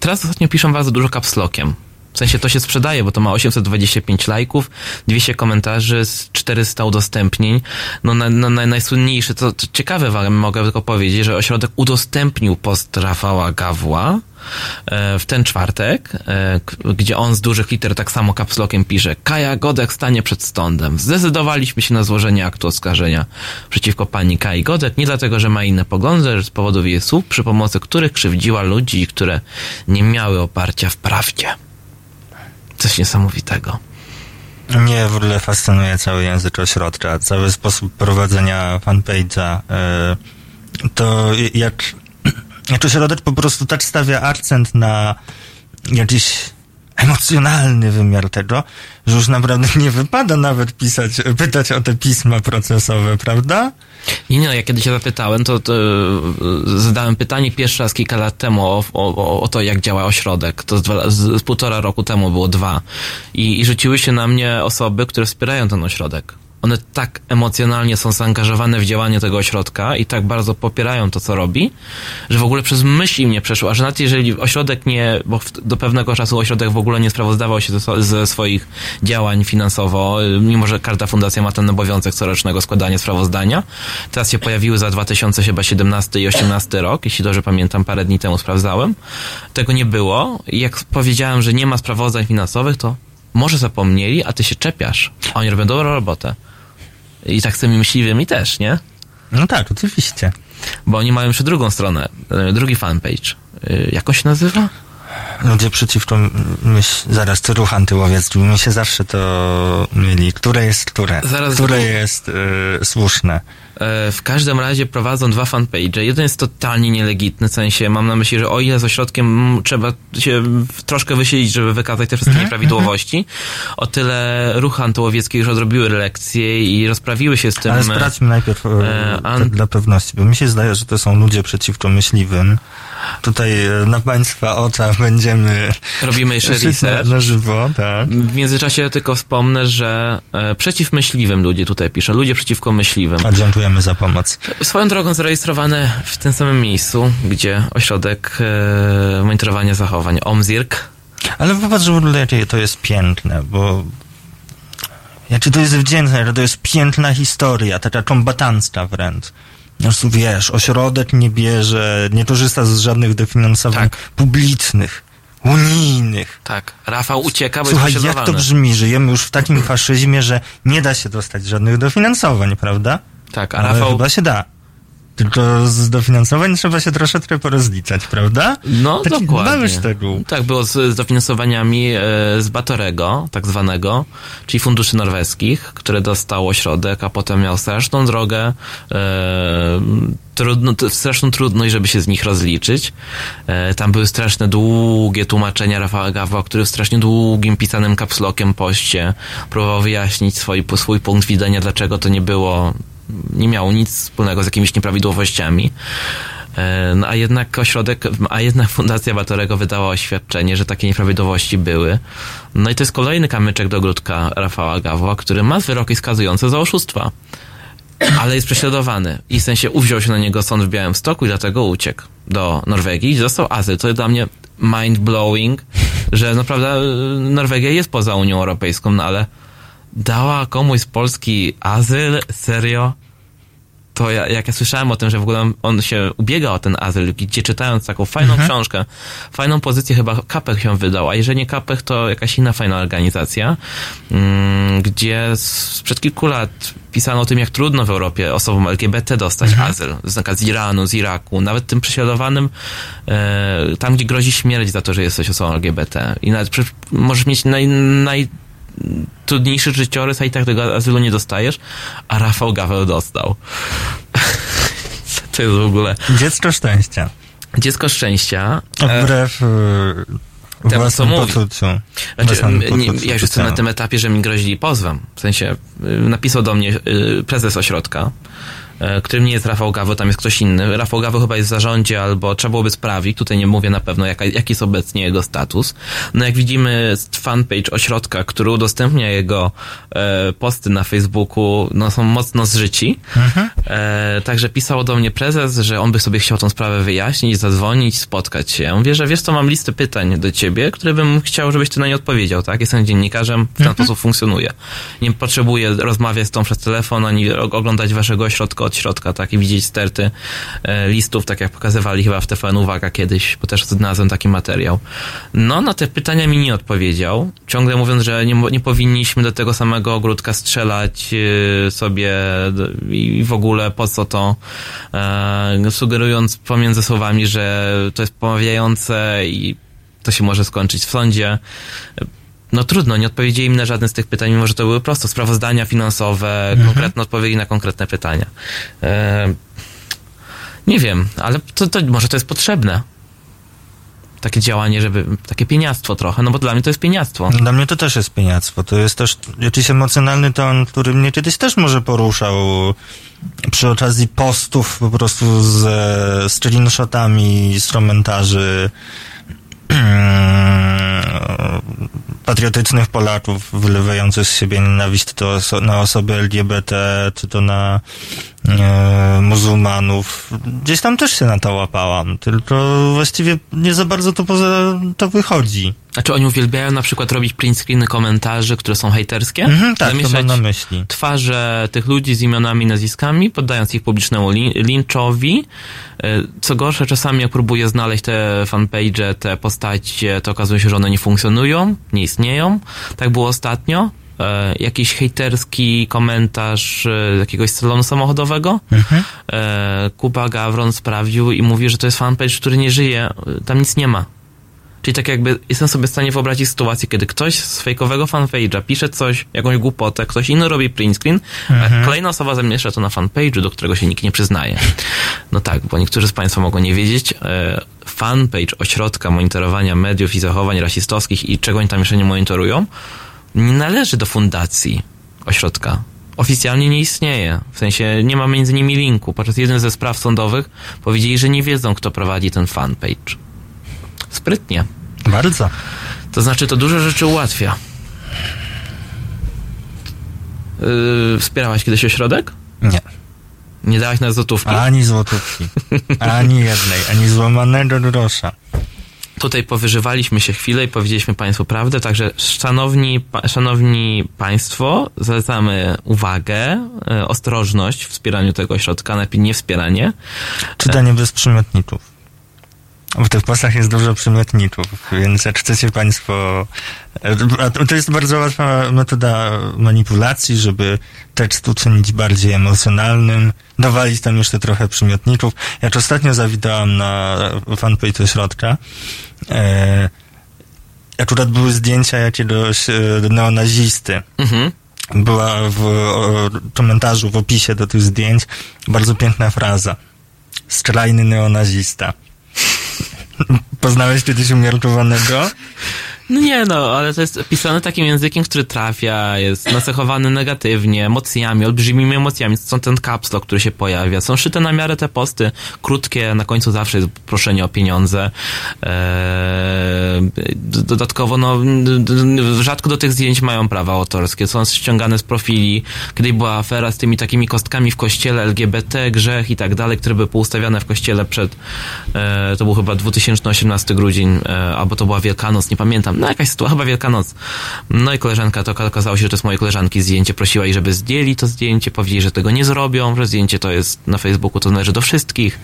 teraz ostatnio piszą bardzo dużo kapslokiem. W sensie to się sprzedaje, bo to ma 825 lajków, 200 komentarzy, z 400 udostępnień. No, na, na, na, najsłynniejszy, to, to ciekawe wam mogę tylko powiedzieć, że ośrodek udostępnił post Rafała Gawła w ten czwartek, e, gdzie on z dużych liter tak samo kapslokiem pisze Kaja Godek stanie przed sądem. Zdecydowaliśmy się na złożenie aktu oskarżenia przeciwko pani Kai Godek, nie dlatego, że ma inne poglądy, lecz z powodów jej słów, przy pomocy których krzywdziła ludzi, które nie miały oparcia w prawdzie. Coś niesamowitego.
Mnie w ogóle fascynuje cały język ośrodka, cały sposób prowadzenia fanpage'a. e, To jak, jak ośrodek po prostu tak stawia akcent na jakiś emocjonalny wymiar tego, że już naprawdę nie wypada nawet pisać, pytać o te pisma procesowe, prawda?
Nie, nie, no, ja kiedy się zapytałem, to, to e, zadałem pytanie pierwszy raz kilka lat temu o, o, o to, jak działa ośrodek. To z, dwa, z, z półtora roku temu było dwa. I, I rzuciły się na mnie osoby, które wspierają ten ośrodek. One tak emocjonalnie są zaangażowane w działanie tego ośrodka i tak bardzo popierają to, co robi, że w ogóle przez myśl im nie przeszło. A że nawet jeżeli ośrodek nie, bo do pewnego czasu ośrodek w ogóle nie sprawozdawał się ze, swoich działań finansowo, y, mimo że każda fundacja ma ten obowiązek corocznego składania sprawozdania. Teraz się pojawiły za 2017 i 2018 rok, jeśli dobrze pamiętam, parę dni temu sprawdzałem. Tego nie było jak powiedziałem, że nie ma sprawozdań finansowych, to może zapomnieli, a ty się czepiasz. Oni robią dobrą robotę. I tak z tymi myśliwymi też, nie?
No tak, oczywiście.
Bo oni mają jeszcze drugą stronę, e, drugi fanpage. E, Jak on się nazywa?
Ludzie przeciwko myśl, zaraz to ruch antyłowiecki, mi się zawsze to myli. Które jest które?
Zaraz-
które jest y, słuszne?
E, W każdym razie prowadzą dwa fanpage. Jeden jest totalnie nielegitny, w sensie mam na myśli, że o ile z ośrodkiem trzeba się troszkę wysilić, żeby wykazać te wszystkie nieprawidłowości, o tyle ruchy antyłowieckie już odrobiły lekcje i rozprawiły się z tym.
Ale
e,
sprawdźmy najpierw e,
e, an-
dla pewności, bo mi się zdaje, że to są ludzie przeciwko myśliwym. Tutaj na Państwa oczach będziemy
Robimy jeszcze
na,
research.
na żywo, tak.
W międzyczasie tylko wspomnę, że przeciw myśliwym ludzie tutaj pisze, ludzie przeciwko myśliwym.
A dziękujemy za pomoc.
Swoją drogą zarejestrowane w tym samym miejscu, gdzie ośrodek e, monitorowania zachowań OMZIRK.
Ale popatrz w ogóle, jakie to jest piękne, bo jakie to jest wdzięczne, że to jest piękna historia, taka kombatancka wręcz. Po prostu wiesz, ośrodek nie bierze, nie korzysta z żadnych dofinansowań
Tak.
publicznych, unijnych.
Tak, Rafał ucieka, bo
Słuchaj,
jest
jak to brzmi? Żyjemy już w takim faszyzmie, że nie da się dostać żadnych dofinansowań, prawda?
Tak, a
Ale
Rafał,
chyba się da. Tylko z dofinansowań trzeba się troszeczkę porozliczać, prawda?
No,
Taki
dokładnie.
szczegół.
Tak, było z, z dofinansowaniami e, z Batorego, tak zwanego, czyli funduszy norweskich, które dostał ośrodek, a potem miał straszną drogę, e, trudno, straszną trudność, żeby się z nich rozliczyć. E, tam były straszne, długie tłumaczenia Rafała Gawła, który w strasznie długim, pisanym kapslokiem poście próbował wyjaśnić swój, swój punkt widzenia, dlaczego to nie było, nie miało nic wspólnego z jakimiś nieprawidłowościami. E, No, a jednak ośrodek, a jednak Fundacja Batorego wydała oświadczenie, że takie nieprawidłowości były. No i to jest kolejny kamyczek do ogródka Rafała Gawła, który ma wyroki skazujące za oszustwa. Ale jest prześladowany. I w sensie uwziął się na niego sąd w Białymstoku i dlatego uciekł do Norwegii i dostał azyl. To jest dla mnie mind-blowing, że naprawdę Norwegia jest poza Unią Europejską, no ale dała komuś z Polski azyl? Serio? to ja, jak ja słyszałem o tym, że w ogóle on, się ubiega o ten azyl, gdzie czytając taką fajną książkę, fajną pozycję chyba Kapech się wydał, a jeżeli nie Kapech, to jakaś inna fajna organizacja, mm, gdzie sprzed kilku lat pisano o tym, jak trudno w Europie osobom LGBT dostać azyl, z, z Iranu, z Iraku, nawet tym prześladowanym, e, tam gdzie grozi śmierć za to, że jesteś osobą LGBT. I nawet przecież możesz mieć naj, naj trudniejszy życiorys, a i tak tego azylu nie dostajesz, a Rafał Gaweł dostał. [LAUGHS] to jest w ogóle
Dziecko szczęścia.
dziecko szczęścia. E,
Wbrew y,
co
własnym
mówi.
poczuciu.
Znaczy, nie, ja już jestem na tym etapie, że mi grozili pozwem. W sensie y, napisał do mnie y, prezes ośrodka, którym nie jest Rafał Gaweł, tam jest ktoś inny. Rafał Gaweł chyba jest w zarządzie, albo trzeba byłoby sprawdzić. Tutaj nie mówię na pewno, jaka, jaki jest obecnie jego status. No jak widzimy fanpage ośrodka, który udostępnia jego e, posty na Facebooku, no są mocno zżyci. E, także pisał do mnie prezes, że on by sobie chciał tą sprawę wyjaśnić, zadzwonić, spotkać się. Ja mówię, że wiesz co, mam listę pytań do ciebie, które bym chciał, żebyś ty na nie odpowiedział, tak? Jestem dziennikarzem, w ten sposób funkcjonuję. Nie potrzebuję rozmawiać z tą przez telefon, ani oglądać waszego ośrodka od środka, tak? I widzieć sterty e, listów, tak jak pokazywali chyba w TVN Uwaga kiedyś, bo też znalazłem taki materiał. No, na te pytania mi nie odpowiedział, ciągle mówiąc, że nie, nie powinniśmy do tego samego ogródka strzelać e, sobie i w ogóle po co to, e, sugerując pomiędzy słowami, że to jest pomawiające i to się może skończyć w sądzie. No trudno, nie odpowiedzieli mi na żadne z tych pytań, mimo że to były prosto sprawozdania finansowe, konkretne odpowiedzi na konkretne pytania. E, nie wiem, ale to, to może to jest potrzebne. Takie działanie, żeby, takie pieniactwo trochę, no bo dla mnie to jest pieniactwo.
Dla mnie to też jest pieniactwo. To jest też jakiś emocjonalny ton, który mnie kiedyś też może poruszał przy okazji postów po prostu z screenshotami z komentarzy [CLEARS THROAT] patriotycznych Polaków wylewających z siebie nienawiść to oso- na osoby LGBT, czy to na e, muzułmanów. Gdzieś tam też się na to łapałam, tylko właściwie nie za bardzo to poza to wychodzi.
Znaczy oni uwielbiają na przykład robić print screeny komentarzy, które są hejterskie,
Mhm, tak, to
zamieszać
mam na myśli.
twarze tych ludzi z imionami i nazwiskami, poddając ich publicznemu lin- linczowi. E, Co gorsze, czasami jak próbuję znaleźć te fanpage, te postacie, to okazuje się, że one nie funkcjonują, nie istnieją. Tak było ostatnio. E, jakiś hejterski komentarz e, z jakiegoś salonu samochodowego. E, Kuba Gawron sprawdził i mówi, że to jest fanpage, który nie żyje, tam nic nie ma. Czyli tak jakby jestem sobie w stanie wyobrazić sytuację, kiedy ktoś z fejkowego fanpage'a pisze coś, jakąś głupotę, ktoś inny robi print screen, a kolejna osoba zamieszcza to na fanpage'u, do którego się nikt nie przyznaje. No tak, bo niektórzy z Państwa mogą nie wiedzieć, e, fanpage Ośrodka Monitorowania Mediów i Zachowań Rasistowskich i czego oni tam jeszcze nie monitorują, nie należy do fundacji ośrodka. Oficjalnie nie istnieje. W sensie nie ma między nimi linku. Podczas jednej ze spraw sądowych powiedzieli, że nie wiedzą, kto prowadzi ten fanpage. Sprytnie.
Bardzo.
To znaczy, to dużo rzeczy ułatwia. Yy, wspierałaś kiedyś ośrodek?
Nie.
Nie dałaś na złotówki?
Ani złotówki. [LAUGHS] Ani jednej, ani złamanego grosza.
Tutaj powyżywaliśmy się chwilę i powiedzieliśmy Państwu prawdę, także szanowni, szanowni Państwo, zalecamy uwagę, e, ostrożność w wspieraniu tego ośrodka, najlepiej nie wspieranie.
Czytanie bez przymiotników. W tych postach jest dużo przymiotników, więc jak chcecie Państwo. To jest bardzo łatwa metoda manipulacji, żeby tekst uczynić bardziej emocjonalnym, dowalić tam jeszcze trochę przymiotników. Jak ostatnio zawitałam na fanpage środka, e, akurat były zdjęcia jakiegoś neonazisty.
Mhm.
Była w o, komentarzu, w opisie do tych zdjęć bardzo piękna fraza. Skrajny neonazista. [LAUGHS] Poznałeś kiedyś umiarkowanego?
No nie no, ale to jest pisane takim językiem, który trafia, jest nacechowany negatywnie, emocjami, olbrzymimi emocjami. Są ten caps lock, który się pojawia. Są szyte na miarę te posty, krótkie, na końcu zawsze jest proszenie o pieniądze. Eee, dodatkowo, no, rzadko do tych zdjęć mają prawa autorskie. Są ściągane z profili. Kiedyś była afera z tymi takimi kostkami w kościele, LGBT, grzech i tak dalej, które były poustawiane w kościele przed, e, to był chyba 2018 grudzień, e, albo to była Wielkanoc, nie pamiętam. No jakaś sytuacja, chyba Wielkanoc. No i koleżanka, to okazało się, że to jest mojej koleżanki zdjęcie, prosiła jej, żeby zdjęli to zdjęcie, powiedzieli, że tego nie zrobią, że zdjęcie to jest na Facebooku, to należy do wszystkich.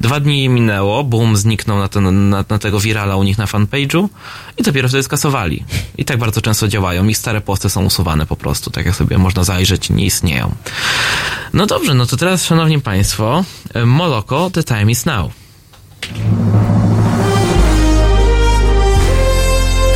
Dwa dni minęło, boom, zniknął na, ten, na, na tego virala u nich na fanpage'u i dopiero wtedy skasowali. I tak bardzo często działają. Ich stare posty są usuwane po prostu, tak jak sobie można zajrzeć, nie istnieją. No dobrze, no to teraz, szanowni państwo, e, Moloko, the time is now.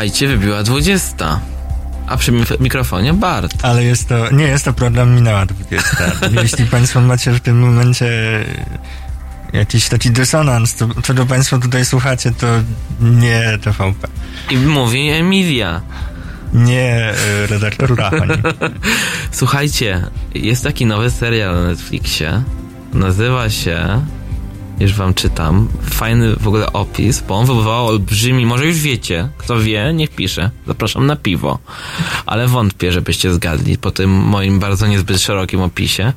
Słuchajcie, wybiła 20. A przy mikrofonie Bart.
Ale jest to, nie jest to program minęła 20. [LAUGHS] Jeśli Państwo macie w tym momencie jakiś taki dysonans, to czego Państwo tutaj słuchacie, to nie TVP.
I mówi Emilia.
Nie y, redaktor Rachoń. [LAUGHS]
Słuchajcie, jest taki nowy serial na Netflixie. Nazywa się. Już wam czytam. Fajny w ogóle opis, bo on wywołał olbrzymi. Może już wiecie. Kto wie, niech pisze. Zapraszam na piwo. Ale wątpię, żebyście zgadli po tym moim bardzo niezbyt szerokim opisie.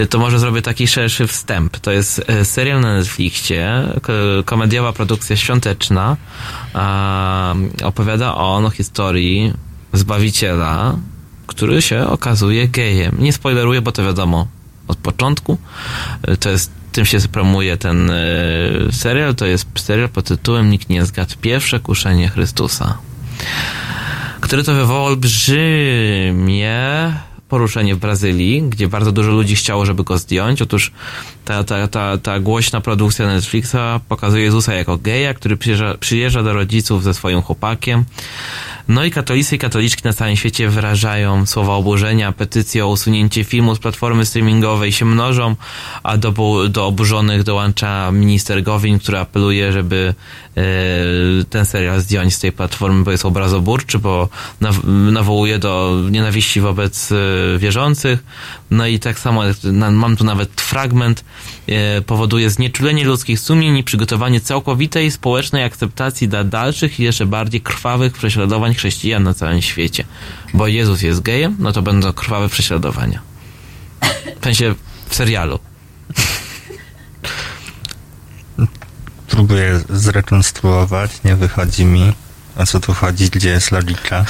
Y, To może zrobię taki szerszy wstęp. To jest e, serial na Netflixie, komediowa produkcja świąteczna. Opowiada on o historii Zbawiciela, który się okazuje gejem. Nie spoileruję, bo to wiadomo od początku. Y, To jest, tym się promuje ten y, serial. To jest serial pod tytułem Nikt nie zgadł. Pierwsze kuszenie Chrystusa. Który to wywołał olbrzymie poruszenie w Brazylii, gdzie bardzo dużo ludzi chciało, żeby go zdjąć. Otóż ta, ta, ta, ta głośna produkcja Netflixa pokazuje Jezusa jako geja, który przyjeżdża, przyjeżdża do rodziców ze swoim chłopakiem. No i katolicy i katoliczki na całym świecie wyrażają słowa oburzenia, petycje o usunięcie filmu z platformy streamingowej się mnożą, a do, do oburzonych dołącza minister Gowin, który apeluje, żeby e, ten serial zdjąć z tej platformy, bo jest obrazoburczy, bo naw- nawołuje do nienawiści wobec e, wierzących. No i tak samo, mam tu nawet fragment, e, powoduje znieczulenie ludzkich sumień i przygotowanie całkowitej społecznej akceptacji dla dalszych i jeszcze bardziej krwawych prześladowań chrześcijan na całym świecie. Bo Jezus jest gejem, no to będą krwawe prześladowania. W sensie w serialu.
Próbuję zrekonstruować, nie wychodzi mi. O co tu chodzi? Gdzie jest logika?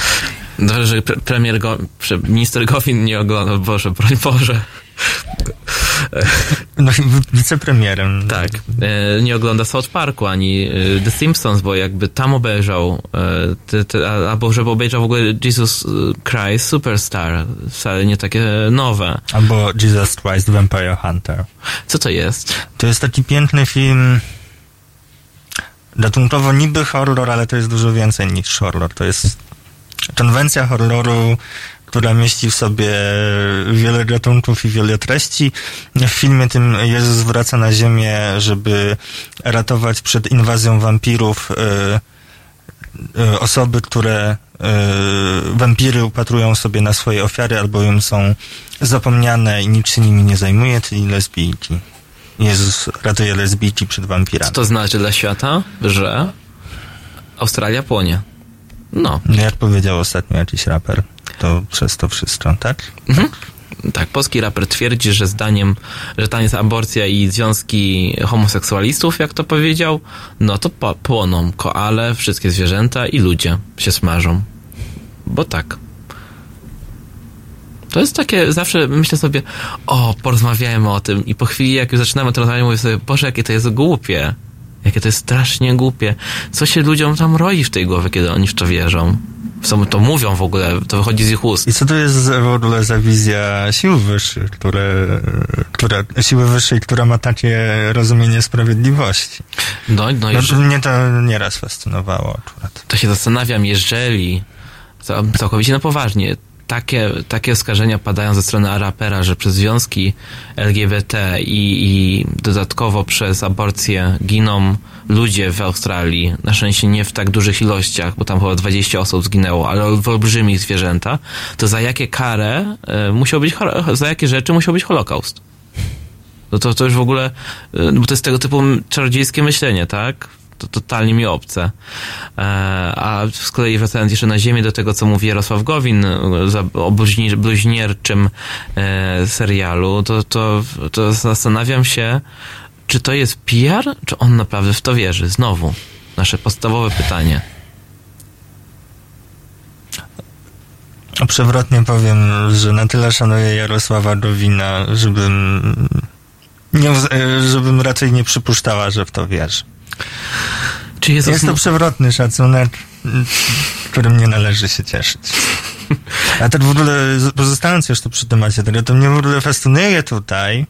Dobrze, że pre- premier Go, minister Gowin nie ogląda, Boże, broń Boże.
No wicepremierem.
Tak. E, nie ogląda South Parku ani e, The Simpsons, bo jakby tam obejrzał, e, te, te, albo żeby obejrzał w ogóle Jesus Christ Superstar, wcale nie takie nowe.
Albo Jesus Christ Vampire Hunter.
Co to jest?
To jest taki piękny film. Gatunkowo niby horror, ale to jest dużo więcej niż horror. To jest konwencja horroru, która mieści w sobie wiele gatunków i wiele treści. W filmie tym Jezus wraca na ziemię, żeby ratować przed inwazją wampirów y, y, osoby, które y, wampiry upatrują sobie na swoje ofiary, albowiem są zapomniane i nikt się nimi nie zajmuje, czyli lesbijki. Jezus ratuje lesbijki przed
Co
wampirami.
to znaczy dla świata? Że Australia płonie. No.
Jak powiedział ostatnio jakiś raper, to przez to wszystko, tak?
Mhm. Tak, polski raper twierdzi, że zdaniem, że tam jest aborcja i związki homoseksualistów, jak to powiedział, no to po, płoną koale, wszystkie zwierzęta i ludzie się smażą. Bo tak. To jest takie, zawsze myślę sobie, o, porozmawiajmy o tym i po chwili, jak już zaczynamy to rozmawiać, mówię sobie, Boże, jakie to jest głupie. Jakie to jest strasznie głupie. Co się ludziom tam roi w tej głowie, kiedy oni w to wierzą? Co to mówią w ogóle, to wychodzi z ich ust.
I co to jest w ogóle za wizja sił wyższych, które, która, siły wyższej, która ma takie rozumienie sprawiedliwości?
No, no,
No,
jeżeli-
mnie to nieraz fascynowało akurat.
to się zastanawiam, jeżeli cał- całkowicie na poważnie takie, takie oskarżenia padają ze strony Arapera, że przez związki LGBT i, i dodatkowo przez aborcję giną ludzie w Australii, na szczęście nie w tak dużych ilościach, bo tam chyba 20 osób zginęło, ale w olbrzymich zwierzęta, to za jakie karę e, musiał być, za jakie rzeczy musiał być Holokaust? No to, to już w ogóle, y, bo to jest tego typu czarodziejskie myślenie, tak? To totalnie mi obce. E, a z kolei wracając jeszcze na ziemię do tego, co mówi Jarosław Gowin o bluźni- bluźnierczym e, serialu, to, to, to zastanawiam się, czy to jest PR, czy on naprawdę w to wierzy? Znowu, nasze podstawowe pytanie.
Przewrotnie powiem, że na tyle szanuję Jarosława Gowina, żebym, nie, e, żebym raczej nie przypuszczała, że w to wierzy.
Czy Jezus
Jest to przewrotny szacunek, którym nie należy się cieszyć. A tak w ogóle, pozostając jeszcze przy temacie tego, to mnie w ogóle fascynuje tutaj,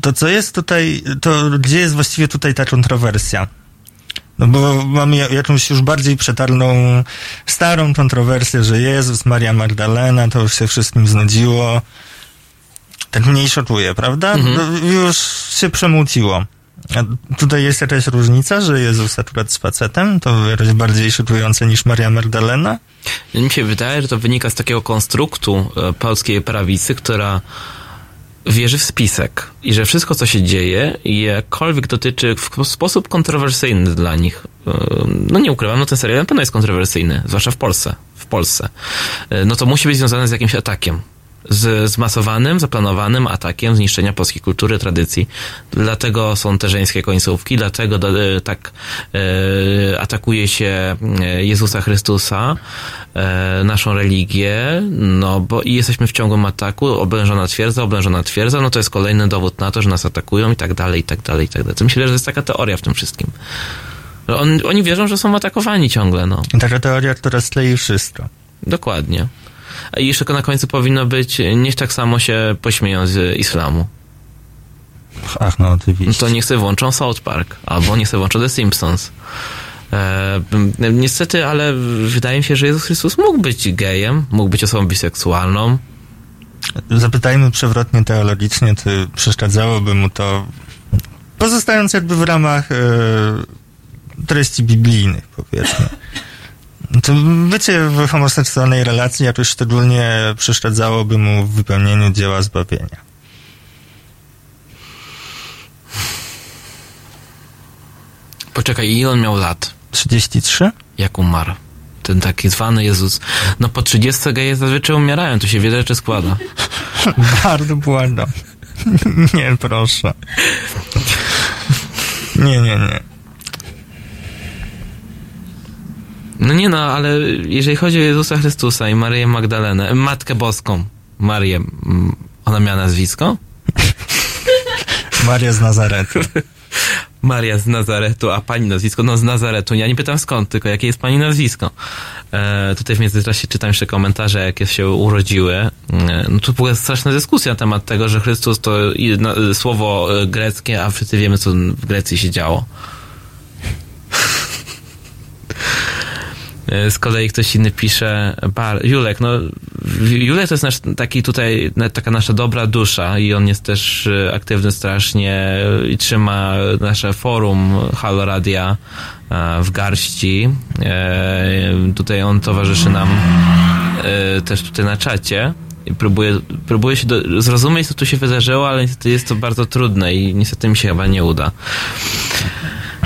to co jest tutaj, to gdzie jest właściwie tutaj ta kontrowersja? No bo mamy ja- jakąś już bardziej przetarną, starą kontrowersję, że Jezus, Maria Magdalena, to już się wszystkim znudziło. Tak mniej szokuje, prawda? No, Już się przemłciło. A tutaj jest jakaś różnica, że Jezus akurat z facetem, to jakoś bardziej szokujące niż Maria Magdalena?
Mi się wydaje, że to wynika z takiego konstruktu e, polskiej prawicy, która wierzy w spisek i że wszystko, co się dzieje, jakkolwiek dotyczy w sposób kontrowersyjny dla nich, e, no nie ukrywam, no ten serial na pewno jest kontrowersyjny, zwłaszcza w Polsce, w Polsce, E, no to musi być związane z jakimś atakiem. Z zmasowanym, zaplanowanym atakiem zniszczenia polskiej kultury, tradycji. Dlatego są te żeńskie końcówki, dlatego do, e, tak e, atakuje się e, Jezusa Chrystusa, e, naszą religię, no bo i jesteśmy w ciągłym ataku, oblężona twierdza, oblężona twierdza, no to jest kolejny dowód na to, że nas atakują i tak dalej, i tak dalej, i tak dalej. To myślę, że jest taka teoria w tym wszystkim. On, oni wierzą, że są atakowani ciągle, no.
Taka teoria, która sklei wszystko.
Dokładnie. A jeszcze na końcu powinno być, niech tak samo się pośmieją z islamu.
Ach, no oczywiście.
To niech sobie włączą South Park, albo niech sobie włączą The Simpsons. E, niestety, ale wydaje mi się, że Jezus Chrystus mógł być gejem, mógł być osobą biseksualną.
Zapytajmy przewrotnie teologicznie, czy przeszkadzałoby mu to, pozostając jakby w ramach e, treści biblijnych, powiedzmy. To bycie w homoseksualnej relacji jakoś szczególnie przeszkadzałoby mu w wypełnieniu dzieła zbawienia.
Poczekaj, ile on miał lat?
33?
Jak umarł? Ten taki zwany Jezus. No po 30 geje zazwyczaj umierają, tu się wiele rzeczy składa. [LAUGHS]
Bardzo błagam. [LAUGHS] nie, proszę. Nie, nie, nie.
No nie no, ale jeżeli chodzi o Jezusa Chrystusa i Maryję Magdalenę, Matkę Boską, Marię, mm, ona miała nazwisko? [LAUGHS]
Maria z Nazaretu. [LAUGHS]
Maria z Nazaretu, a pani nazwisko? No z Nazaretu. Ja nie pytam skąd, tylko jakie jest pani nazwisko. E, tutaj w międzyczasie czytam jeszcze komentarze, jakie się urodziły. E, no tu była straszna dyskusja na temat tego, że Chrystus to i- na, słowo e, greckie, a wszyscy wiemy, co w Grecji się działo. [LAUGHS] E, Z kolei ktoś inny pisze, Julek, no Julek to jest nasz, taki tutaj, taka nasza dobra dusza i on jest też e, aktywny strasznie i trzyma nasze forum Halo Radia e, w garści. Tutaj on towarzyszy nam też tutaj na czacie i próbuje, próbuje się do, zrozumieć, co tu się wydarzyło, ale niestety jest to bardzo trudne i niestety mi się chyba nie uda.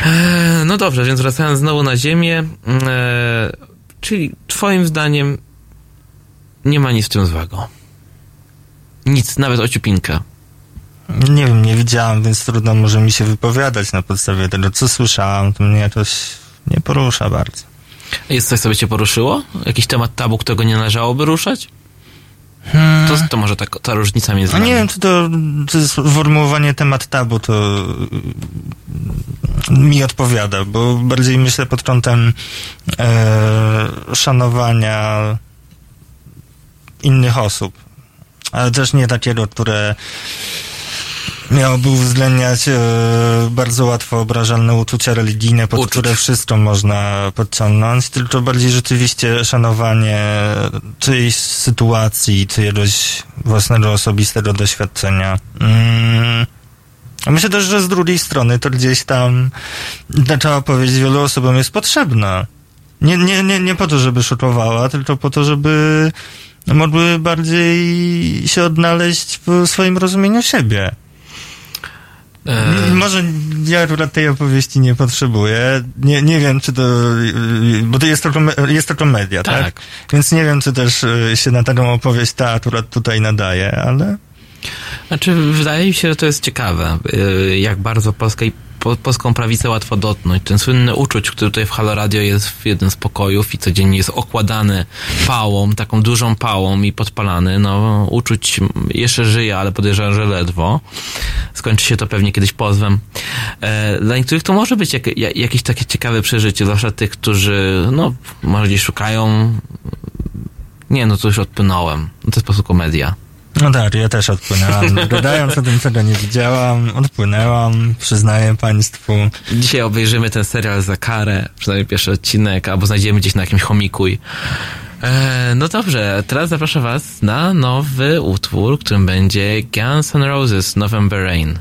E, No dobrze, więc wracając znowu na ziemię, e, czyli twoim zdaniem nie ma nic w tym złego. Nic, nawet ociupinkę.
Nie wiem, nie widziałam, więc trudno może mi się wypowiadać na podstawie tego, co słyszałam. To mnie jakoś nie porusza bardzo.
Jest coś, co by cię poruszyło? Jakiś temat tabu, którego nie należałoby ruszać? To, to może tak, ta różnica między
A
nami.
nie wiem, czy to, to jest formułowanie temat tabu, to mi odpowiada, bo bardziej myślę pod kątem e, szanowania innych osób, ale też nie takiego, które miałoby uwzględniać e, bardzo łatwo obrażalne uczucia religijne, pod
Uczuć.
które wszystko można podciągnąć, tylko bardziej rzeczywiście szanowanie czyjejś sytuacji, czyjegoś własnego osobistego doświadczenia. Mm. Myślę też, że z drugiej strony to gdzieś tam taka opowieść wielu osobom jest potrzebna. Nie, nie, nie, nie po to, żeby szokowała, tylko po to, żeby mogły bardziej się odnaleźć w swoim rozumieniu siebie.
E,
M- Może ja akurat tej opowieści nie potrzebuję. Nie, nie wiem, czy to. Bo to jest me- jest tylko media, tak?
Tak.
Więc nie wiem, czy też yy, się na taką opowieść ta akurat tutaj nadaje, ale.
Znaczy, wydaje mi się, że to jest ciekawe, y, jak bardzo polskiej, po, polską prawicę łatwo dotknąć. Ten słynny uczuć, który tutaj w Halo Radio jest w jednym z pokojów i codziennie jest okładany pałą, taką dużą pałą i podpalany, no uczuć jeszcze żyje, ale podejrzewam, że ledwo. Skończy się to pewnie kiedyś pozwem. E, dla niektórych to może być jak, ja- jakieś takie ciekawe przeżycie, zwłaszcza tych, którzy, no, może gdzieś szukają nie, no to już odpłynąłem. No to jest po prostu komedia.
No tak, ja też odpłynęłam. [LAUGHS] Dodając o tym, czego nie widziałam, odpłynęłam, przyznaję państwu.
Dzisiaj obejrzymy ten serial za karę, przynajmniej pierwszy odcinek, albo znajdziemy gdzieś na jakimś chomikuj. E, no dobrze, teraz zapraszam was na nowy utwór, którym będzie Guns N' Roses November Rain.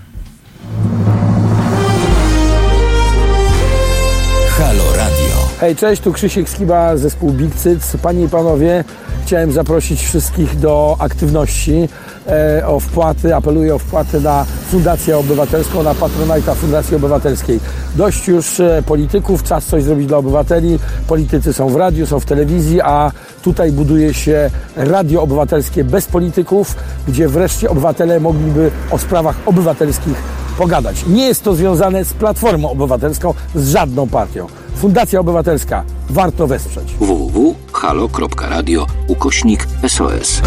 Halo Radio.
Hej, cześć, tu Krzysiek Skiba, zespół Big Cyc. Panie i panowie, chciałem zaprosić wszystkich do aktywności, e, o wpłaty, apeluję o wpłaty na Fundację Obywatelską, na Patronajta Fundacji Obywatelskiej. Dość już e, polityków, czas coś zrobić dla obywateli. Politycy są w radiu, są w telewizji, a tutaj buduje się radio obywatelskie bez polityków, gdzie wreszcie obywatele mogliby o sprawach obywatelskich pogadać. Nie jest to związane z Platformą Obywatelską, z żadną partią. Fundacja Obywatelska. Warto wesprzeć.
www.halo.radio ukośnik SOS.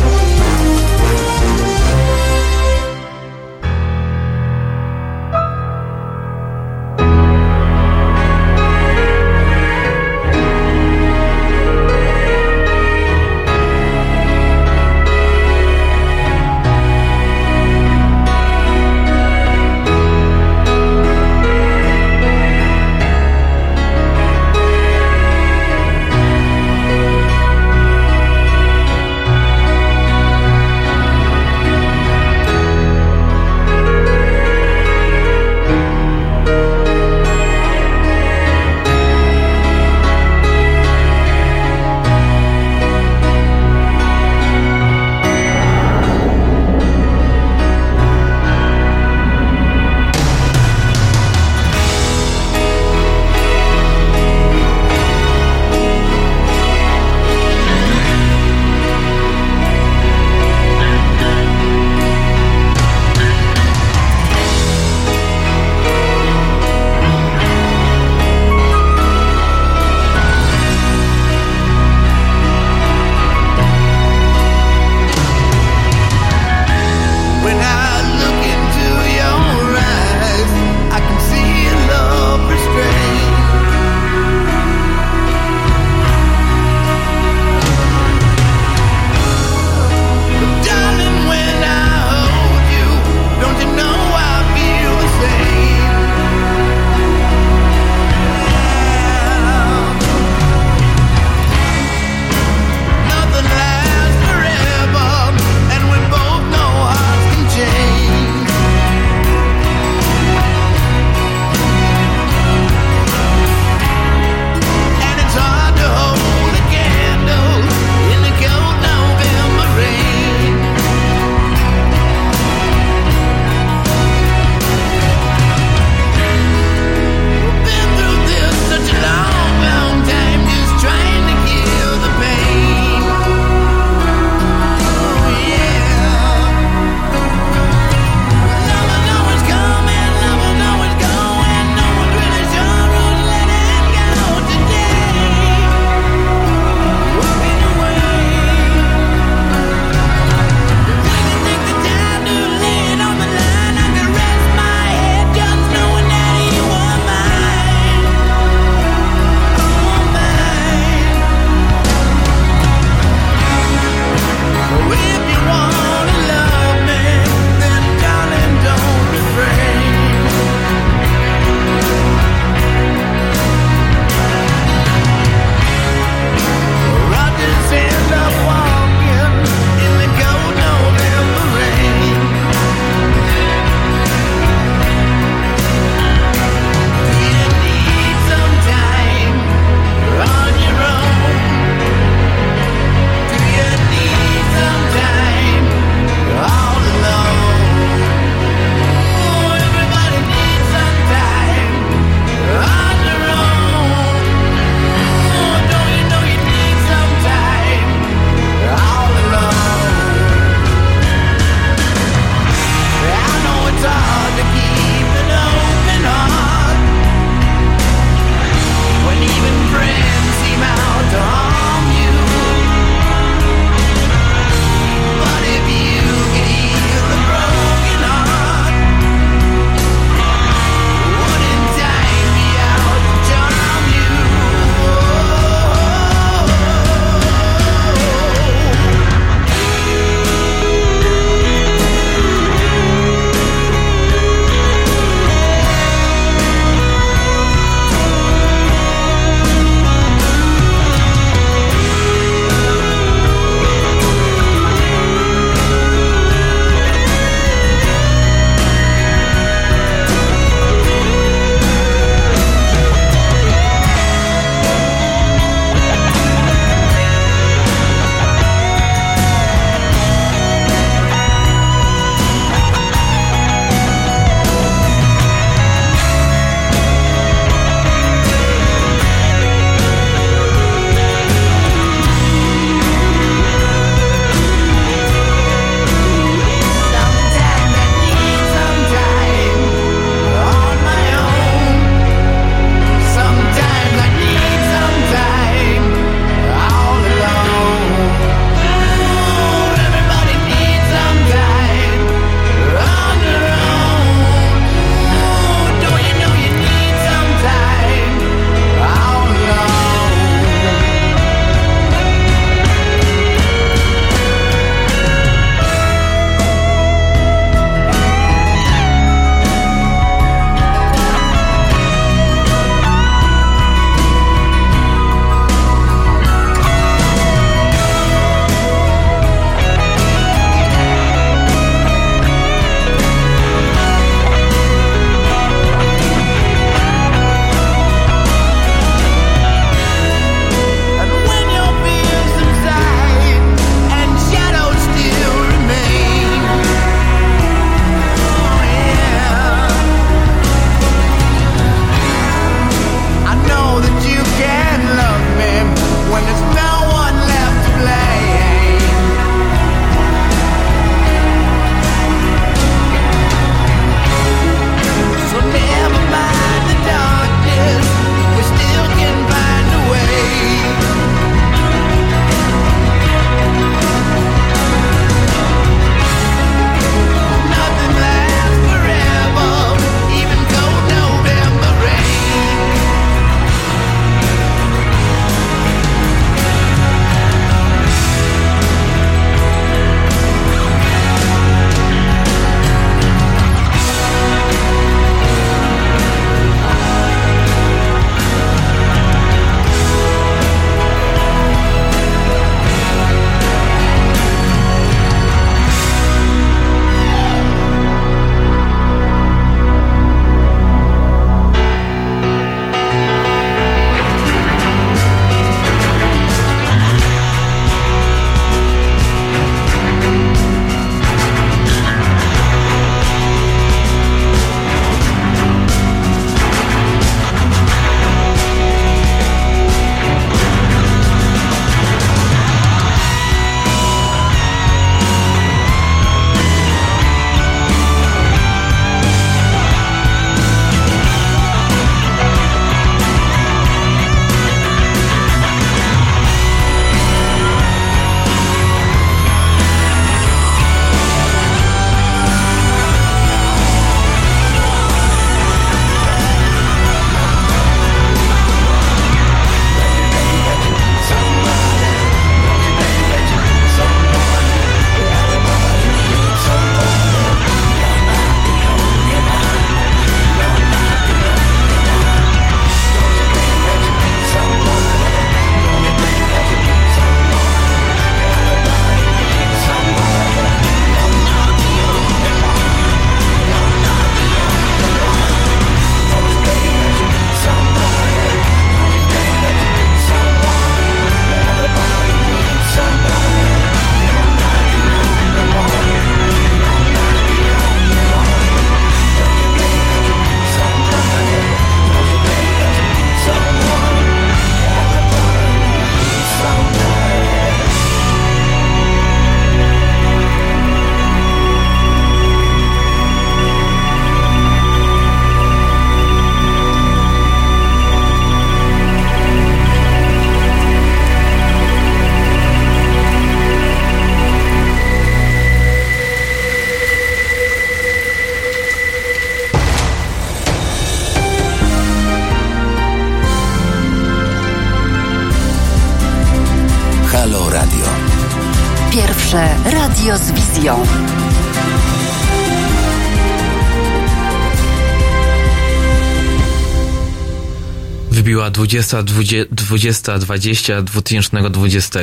20, 20, 20, 20 2020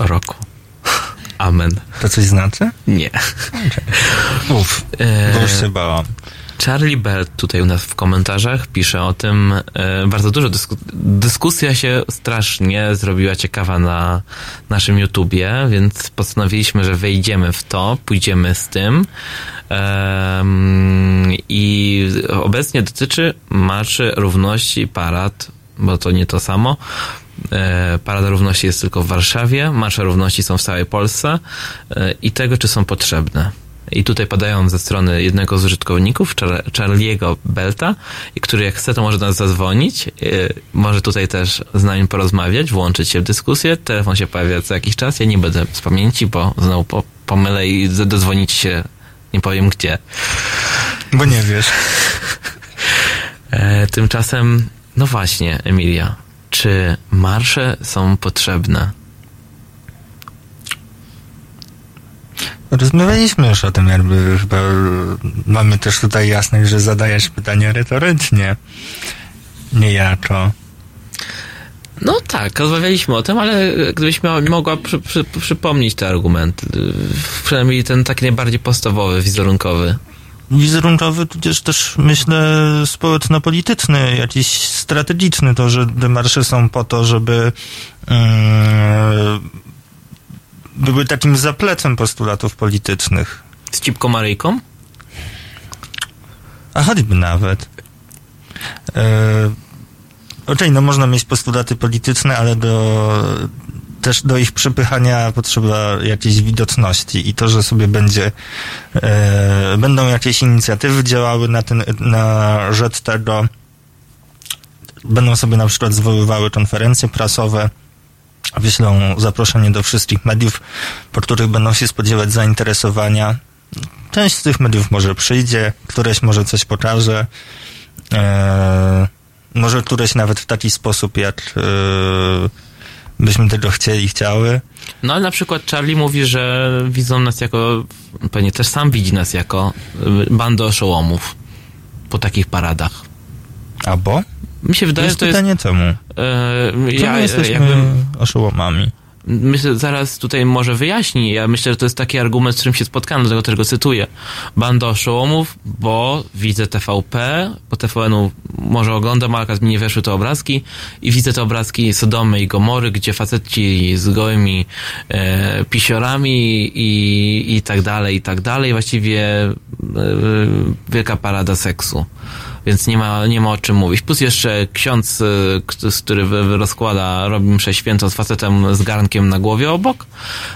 roku. Amen.
To coś znaczy?
Nie.
Uff,
E,
bo już się bałam.
Charlie Bell tutaj u nas w komentarzach pisze o tym e, bardzo dużo. Dysku, dyskusja się strasznie zrobiła ciekawa na naszym YouTubie, więc postanowiliśmy, że wejdziemy w to, pójdziemy z tym. Em, I obecnie dotyczy marszy równości parad, bo to nie to samo. E, Parada Równości jest tylko w Warszawie, marsze równości są w całej Polsce e, i tego, czy są potrzebne. I tutaj padają ze strony jednego z użytkowników, Char- Charlie'ego Belta, który jak chce, to może do nas zadzwonić, e, może tutaj też z nami porozmawiać, włączyć się w dyskusję. Telefon się pojawia co jakiś czas. Ja nie będę z pamięci, bo znowu po, pomylę i dozwonić się nie powiem gdzie.
Bo nie wiesz.
Tymczasem, no właśnie, Emilia, czy marsze są potrzebne?
Rozmawialiśmy już o tym, jakby chyba mamy też tutaj jasność, że zadajesz pytanie retorycznie. Niejako.
No tak, rozmawialiśmy o tym, ale gdybyś miała, mogła przy, przy, przypomnieć te argumenty, przynajmniej ten taki najbardziej podstawowy, wizerunkowy.
Wizerunkowy, tudzież też myślę społeczno-polityczny, jakiś strategiczny, to, że te marsze są po to, żeby mm, były takim zaplecem postulatów politycznych.
Z Cipką Maryjką?
A choćby nawet. E, Okej, no można mieć postulaty polityczne, ale do, też do ich przepychania potrzeba jakiejś widoczności i to, że sobie będzie, e, będą jakieś inicjatywy działały na, ten, na rzecz tego, będą sobie na przykład zwoływały konferencje prasowe, wyślą zaproszenie do wszystkich mediów, po których będą się spodziewać zainteresowania. Część z tych mediów może przyjdzie, któreś może coś pokaże, e, może któreś nawet w taki sposób, jak e, byśmy tego chcieli, chciały.
No ale na przykład Charlie mówi, że widzą nas jako, pewnie też sam widzi nas jako y, bandę oszołomów po takich paradach.
A bo?
Mi się wydaje,
jest
że to jest...
pytanie czemu?
E,
Czemu
ja
jesteśmy
jakbym,
oszołomami?
Myślę, zaraz tutaj może wyjaśni. Ja myślę, że to jest taki argument, z którym się spotkałem, dlatego też go cytuję. Banda oszołomów, bo widzę TVP, po TVN-u może oglądam, ale mi nie weszły te obrazki i widzę te obrazki Sodomy i Gomory, gdzie faceci z gołymi e, pisiorami i, i tak dalej, i tak dalej. Właściwie e, wielka parada seksu. Więc nie ma, nie ma o czym mówić. Plus jeszcze ksiądz, y, który rozkłada, robi mszę świętą z facetem z garnkiem na głowie obok.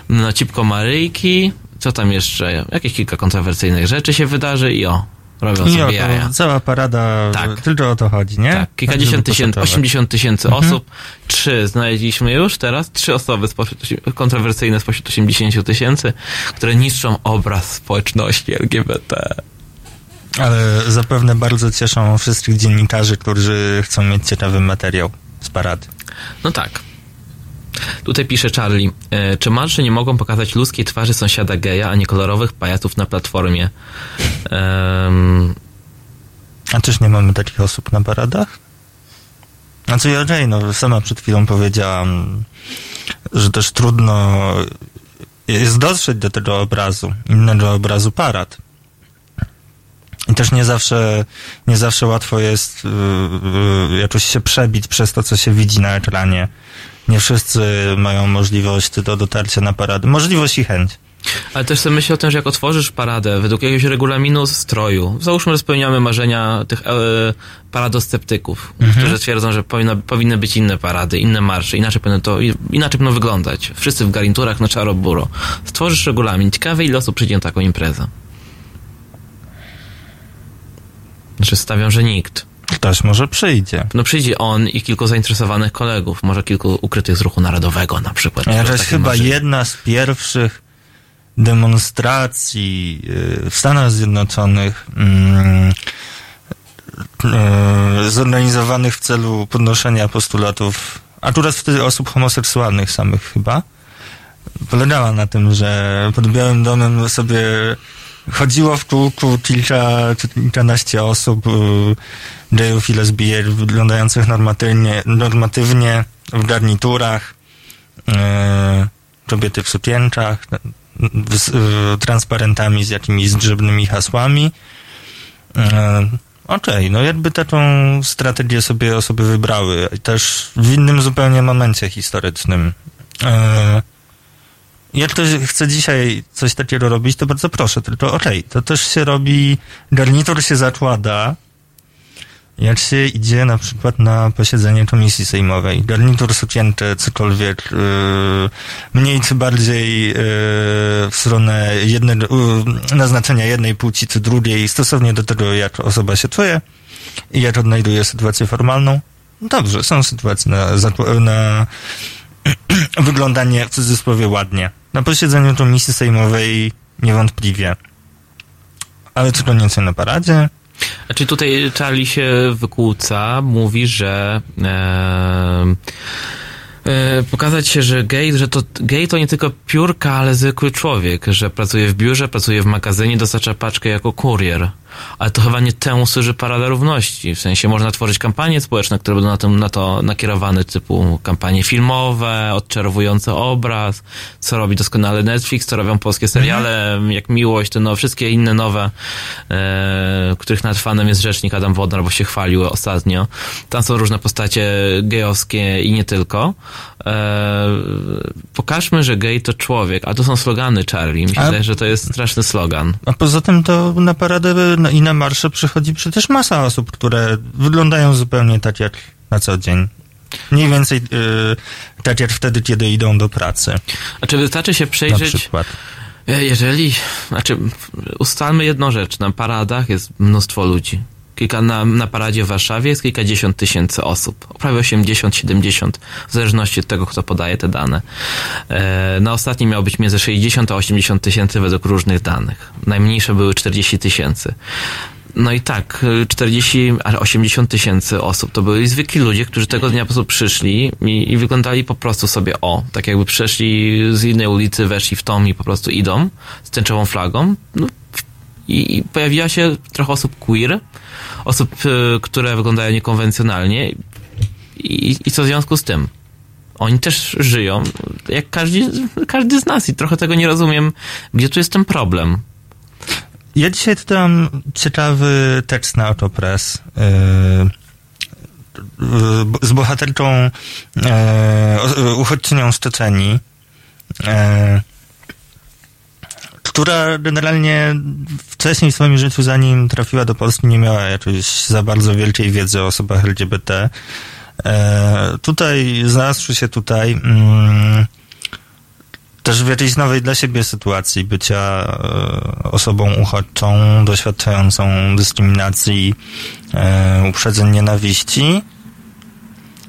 No, cipko Maryjki. Co tam jeszcze? Jakieś kilka kontrowersyjnych rzeczy się wydarzy i o, robią
I
sobie jaja.
cała parada,
Tak.
tylko o to chodzi, nie?
Tak, kilkadziesiąt tysięcy,
poszacować.
80 tysięcy
Mhm.
osób. Trzy znaleźliśmy już teraz, trzy osoby spośród, kontrowersyjne spośród 80 tysięcy, które niszczą obraz społeczności LGBT.
Ale zapewne bardzo cieszą wszystkich dziennikarzy, którzy chcą mieć ciekawy materiał z parady.
No tak. Tutaj pisze Charlie, e, czy marsze nie mogą pokazać ludzkiej twarzy sąsiada geja, a nie kolorowych pajaców na platformie? Em,
A czyż nie mamy takich osób na paradach? Znaczy, ja okej, no sama przed chwilą powiedziałam, że też trudno jest dotrzeć do tego obrazu, innego obrazu parad. I też nie zawsze, nie zawsze łatwo jest yy, jakoś się przebić przez to, co się widzi na ekranie. Nie wszyscy mają możliwość do dotarcia na parady. Możliwość i chęć.
ale też sobie myślę o tym, że jak otworzysz paradę według jakiegoś regulaminu stroju, załóżmy, że spełniamy marzenia tych e, paradosceptyków,
Mhm.
którzy twierdzą, że powinno, powinny być inne parady, inne marsze, inaczej powinno to, inaczej powinno wyglądać. Wszyscy w garniturach na czaro-buro. Stworzysz regulamin, ciekawe ile osób przyjdzie na taką imprezę. Znaczy stawiam, że nikt.
Ktoś może przyjdzie.
No przyjdzie on i kilku zainteresowanych kolegów, może kilku ukrytych z ruchu narodowego na przykład.
Jakaś
Takie
chyba
marzenie.
jedna z pierwszych demonstracji yy, w Stanach Zjednoczonych mm, yy, zorganizowanych w celu podnoszenia postulatów akurat wtedy osób homoseksualnych samych chyba polegała na tym, że pod Białym Domem sobie chodziło w kółku kilka kilkanaście osób, y, gejów i lesbijek wyglądających normatywnie, normatywnie w garniturach, y, kobiety w sukienkach, z y, transparentami z jakimiś zgrzebnymi hasłami. Okej, no jakby taką strategię sobie osoby wybrały, też w innym zupełnie momencie historycznym. Jak ktoś chce dzisiaj coś takiego robić, to bardzo proszę, tylko okej, to też się robi, garnitur się zakłada, jak się idzie na przykład na posiedzenie komisji sejmowej. Garnitur, sukienkę, cokolwiek, yy, mniej czy bardziej yy, w stronę jednej, yy, naznaczenia jednej płci czy drugiej, stosownie do tego, jak osoba się czuje i jak odnajduje sytuację formalną. Dobrze, są sytuacje na, zakła- na [CLEARS THROAT] wyglądanie w cudzysłowie ładnie. Na posiedzeniu komisji sejmowej niewątpliwie. Ale czy koniecznie na paradzie?
Znaczy tutaj Charlie się wykłóca, mówi, że e, e, pokazać się, że gej, że to gej to nie tylko piórka, ale zwykły człowiek, że pracuje w biurze, pracuje w magazynie, dostarcza paczkę jako kurier. Ale to chyba nie temu służy Parada Równości. W sensie można tworzyć kampanie społeczne, które będą na, tym, na to nakierowane, typu kampanie filmowe, odczarowujące obraz, co robi doskonale Netflix, co robią polskie seriale, jak Miłość, to no, wszystkie inne nowe, e, których nad fanem jest rzecznik Adam Wodnar, bo się chwalił ostatnio. Tam są różne postacie gejowskie i nie tylko. E, pokażmy, że gej to człowiek, a to są slogany Charlie. Się
A-
że to jest straszny slogan.
A poza tym to na paradę na- i na marsze przychodzi przecież masa osób, które wyglądają zupełnie tak jak na co dzień. Mniej więcej yy, tak jak wtedy, kiedy idą do pracy.
Znaczy wystarczy się
Na
przejrzeć,
przykład.
e, jeżeli, znaczy ustalmy jedną rzecz, na paradach jest mnóstwo ludzi. Kilka na, na paradzie w Warszawie jest kilkadziesiąt tysięcy osób. Prawie 80, 70, w zależności od tego, kto podaje te dane. E, na ostatnim miało być między 60 a 80 tysięcy według różnych danych. Najmniejsze były 40 tysięcy. No i tak, y, 40, ale 80 tysięcy osób to byli zwykli ludzie, którzy tego dnia po prostu przyszli i, i wyglądali po prostu sobie o, tak jakby przeszli z innej ulicy, weszli w tom i po prostu idą z tęczową flagą. No, i, I pojawiła się trochę osób queer, osób, y, które wyglądają niekonwencjonalnie i, i co w związku z tym? Oni też żyją, jak każdy, każdy z nas i trochę tego nie rozumiem, gdzie tu jest ten problem.
Ja dzisiaj czytałem ciekawy tekst na Autopress yy, yy, z bohaterką o- uchodźczynią z Czeczenii, yy, która generalnie wcześniej w swoim życiu, zanim trafiła do Polski, nie miała jakiejś za bardzo wielkiej wiedzy o osobach LGBT. E, tutaj, znalazłszy się tutaj, mm, też w jakiejś nowej dla siebie sytuacji bycia e, osobą uchodźczą, doświadczającą dyskryminacji, e, uprzedzeń nienawiści,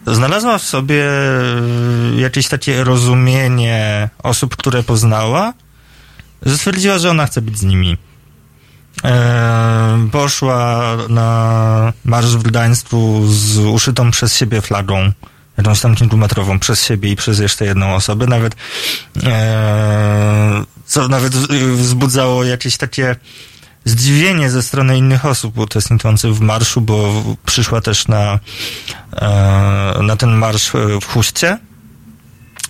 znalazła w sobie e, jakieś takie rozumienie osób, które poznała, że stwierdziła, że ona chce być z nimi. E, poszła na marsz w Gdańsku z uszytą przez siebie flagą, jakąś tam kilkumetrową, przez siebie i przez jeszcze jedną osobę, nawet e, co nawet wzbudzało jakieś takie zdziwienie ze strony innych osób uczestniczących w marszu, bo przyszła też na, e, na ten marsz e, w Huście,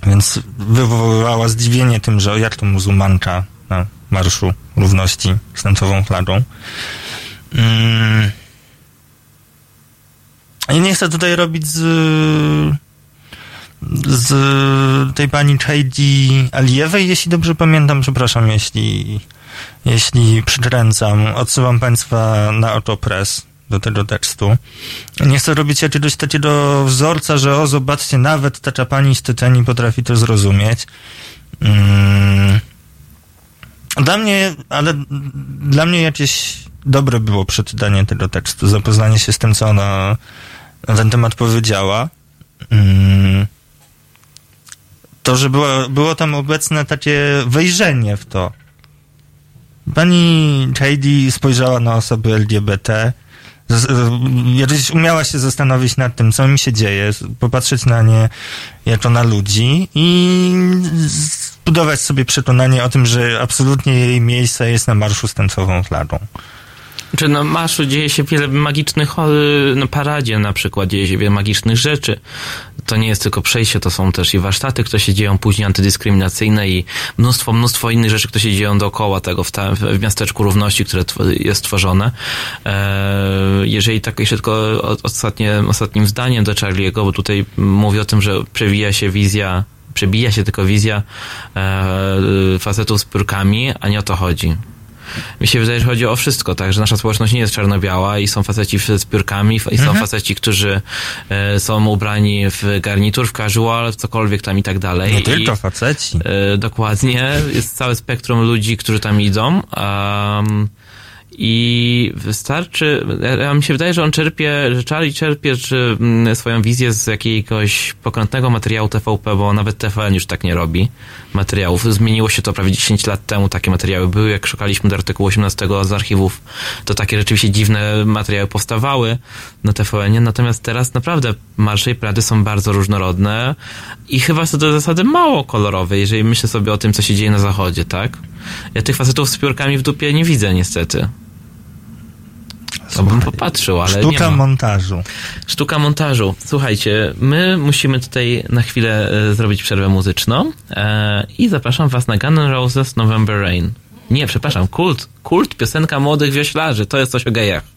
więc wywoływała zdziwienie tym, że jak to muzułmanka na Marszu Równości z tęczową flagą. Mm. I nie chcę tutaj robić z, z tej pani Heidi Alijewej, jeśli dobrze pamiętam, przepraszam, jeśli, jeśli przykręcam. Odsyłam Państwa na Autopress do tego tekstu. Nie chcę robić jakiegoś takiego wzorca, że o, zobaczcie, nawet ta pani z Czeczeni potrafi to zrozumieć. Mm. Dla mnie, ale dla mnie jakieś dobre było przeczytanie tego tekstu, zapoznanie się z tym, co ona na ten temat powiedziała. Mm. To, że było, było tam obecne takie wejrzenie w to. Pani Heidi spojrzała na osoby LGBT, jakoś umiała się zastanowić nad tym, co mi się dzieje, popatrzeć na nie jako na ludzi i zbudować sobie przekonanie o tym, że absolutnie jej miejsce jest na marszu z tęczową flagą.
Czy na marszu dzieje się wiele magicznych, o, na paradzie na przykład dzieje się wiele magicznych rzeczy. To nie jest tylko przejście, to są też i warsztaty, które się dzieją później antydyskryminacyjne i mnóstwo, mnóstwo innych rzeczy, które się dzieją dookoła tego w, ta, w miasteczku równości, które jest tworzone. E, jeżeli tak jeszcze tylko ostatnie, ostatnim zdaniem do Charlie'ego, bo tutaj mówi o tym, że przewija się wizja przebija się tylko wizja e, facetów z piórkami, a nie o to chodzi. Mi się wydaje, że chodzi o wszystko, tak, że nasza społeczność nie jest czarno-biała i są faceci z piórkami i są
Mhm.
faceci, którzy e, są ubrani w garnitur, w casual, w cokolwiek tam i tak dalej.
Nie
I,
tylko faceci.
E, dokładnie. Jest całe spektrum ludzi, którzy tam idą. Um, i wystarczy, ja- mi się wydaje, że on czerpie, że Charlie czerpie czy, mm, swoją wizję z jakiegoś pokrętnego materiału TVP, bo nawet TVN już tak nie robi materiałów. Zmieniło się to prawie 10 lat temu, takie materiały były. Jak szukaliśmy do artykułu 18 z archiwów, to takie rzeczywiście dziwne materiały powstawały na TVN-ie, natomiast teraz naprawdę marsze i prady są bardzo różnorodne i chyba są do zasady mało kolorowe, jeżeli myślę sobie o tym, co się dzieje na zachodzie, tak? Ja tych facetów z piórkami w dupie nie widzę niestety. To bym popatrzył, ale
Sztuka
nie ma.
montażu.
Sztuka montażu. Słuchajcie, my musimy tutaj na chwilę e, zrobić przerwę muzyczną e, i zapraszam was na Gun N' Roses November Rain. Nie, przepraszam, kult. Kult, piosenka młodych wioślarzy. To jest coś o gejach.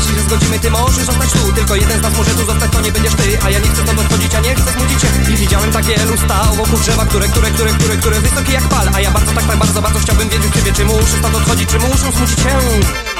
jeśli się zgodzimy, ty możesz zostać tu. Tylko jeden z nas może tu zostać, to nie będziesz ty. A ja nie chcę stąd odchodzić, a nie chcę smucić się. I widziałem tak wielu stał wokół drzewa Które, które, które, które, które wysokie jak pal. A ja bardzo, tak, tak bardzo, bardzo chciałbym wiedzieć ciebie Czy muszę stąd odchodzić, czy muszę smucić się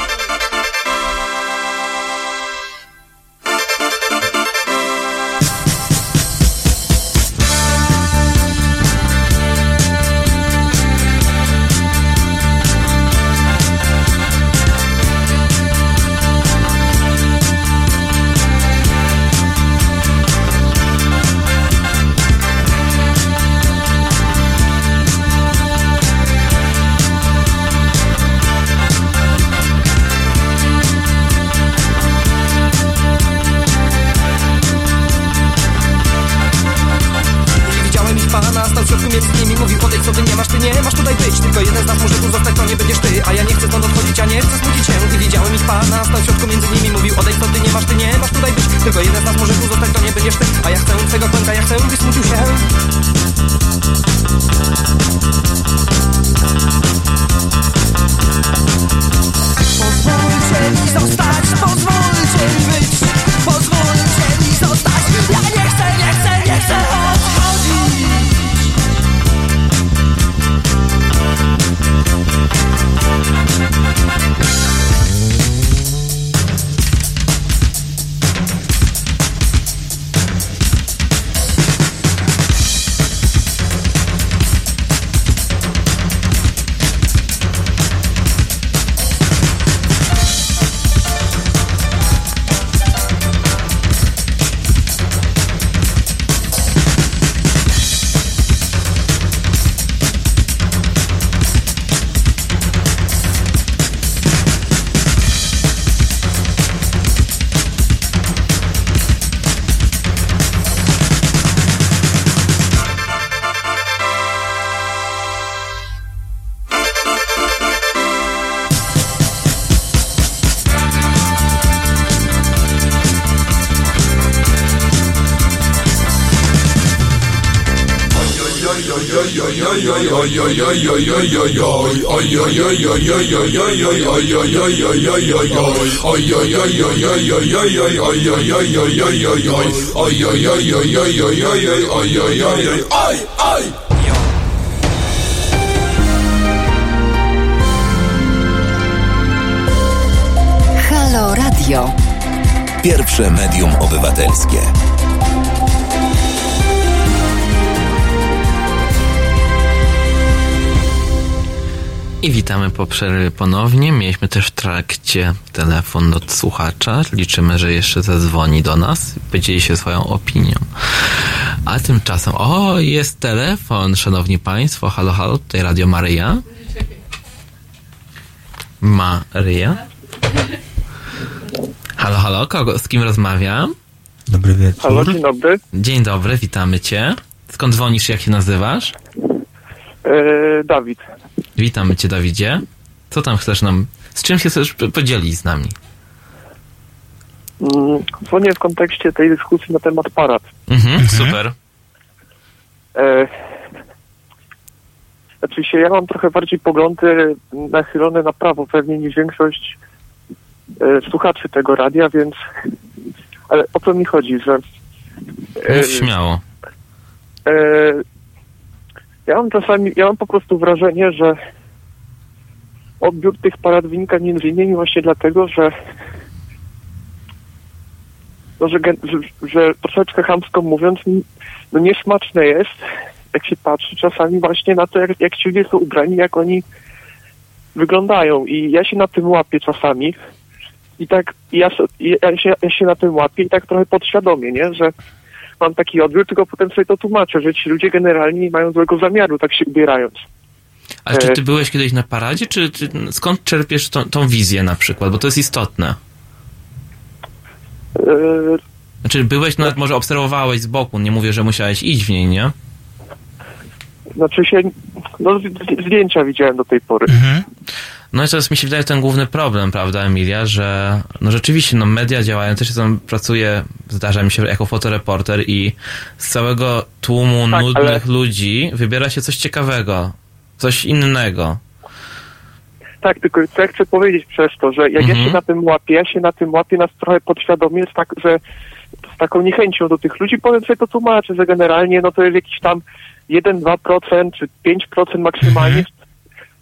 Halo Radio.
Pierwsze medium obywatelskie.
I witamy po przerwie ponownie. Mieliśmy też w trakcie telefon od słuchacza. Liczymy, że jeszcze zadzwoni do nas i podzieli się swoją opinią. A tymczasem, o, jest telefon, szanowni państwo. Halo, halo, tutaj Radio Maryja. Maryja. Halo, halo, kogo, z kim rozmawiam?
Dobry wieczór.
Halo, dzień dobry.
Dzień dobry, witamy cię. Skąd dzwonisz, jak się nazywasz?
E, Dawid.
Witamy cię, Dawidzie. Co tam chcesz nam, z czym się chcesz podzielić z nami?
Mm, Dzwonię w kontekście tej dyskusji na temat parad.
Mhm, super.
E, znaczy się, ja mam trochę bardziej poglądy nachylone na prawo pewnie niż większość e, słuchaczy tego radia, więc ale o co mi chodzi, że e,
Mów śmiało.
e, ja mam czasami, ja mam po prostu wrażenie, że odbiór tych parad wynika między innymi właśnie dlatego, że no, że, że, że troszeczkę chamsko mówiąc, no niesmaczne jest, jak się patrzy czasami właśnie na to, jak, jak ci ludzie są ubrani, jak oni wyglądają. I ja się na tym łapię czasami. I tak ja, ja, się, ja się na tym łapię i tak trochę podświadomie, nie? Że mam taki odbiór, tylko potem sobie to tłumaczę, że ci ludzie generalnie nie mają złego zamiaru, tak się ubierając.
Ale czy
E,
ty byłeś kiedyś na paradzie, czy, czy skąd czerpiesz tą, tą wizję na przykład? Bo to jest istotne.
e,
Znaczy byłeś, nawet może obserwowałeś z boku, nie mówię, że musiałeś iść w niej, nie?
Znaczy się, no zdjęcia widziałem do tej pory.
No i to jest, mi się wydaje, ten główny problem, prawda, Emilia, że no rzeczywiście, no media działają, też tam pracuję, zdarza mi się jako fotoreporter i z całego tłumu
Tak,
nudnych
ale-
ludzi wybiera się coś ciekawego, coś innego.
Tak, tylko co ja chcę powiedzieć przez to, że jak ja
Mhm.
się na tym łapię, ja się na tym łapię nas trochę podświadomie, tak, że z taką niechęcią do tych ludzi, powiem sobie to tłumaczę, że generalnie no to jest jakiś tam 1-2% czy 5% maksymalnie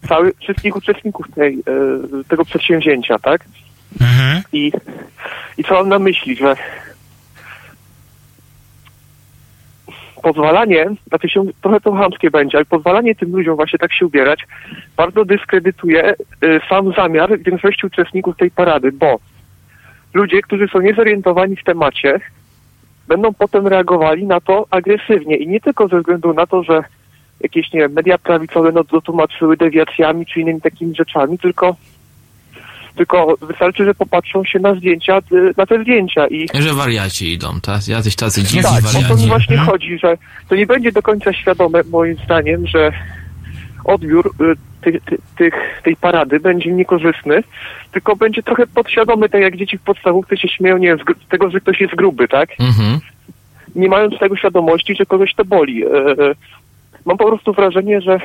cały, wszystkich uczestników tej, e, tego przedsięwzięcia, tak? I, I co mam na myśli, że pozwalanie, znaczy się trochę to chamskie będzie, ale pozwalanie tym ludziom właśnie tak się ubierać bardzo dyskredytuje y, sam zamiar większości uczestników tej parady, bo ludzie, którzy są niezorientowani w temacie, będą potem reagowali na to agresywnie i nie tylko ze względu na to, że jakieś, nie wiem, media prawicowe no, dotłumaczyły dewiacjami czy innymi takimi rzeczami, tylko tylko wystarczy, że popatrzą się na zdjęcia, y, na te zdjęcia i
Że wariaci idą, tak? Jacyś tacy dziwni
tak, o to mi
wariaci.
właśnie chodzi, że to nie będzie do końca świadome, moim zdaniem, że odbiór y, ty, ty, tych, tej parady będzie niekorzystny, tylko będzie trochę podświadomy, tak jak dzieci w podstawówce się śmieją, nie wiem, z, tego, że ktoś jest gruby, tak?
Mhm.
Nie mając tego świadomości, że kogoś to boli. Mam po prostu wrażenie, że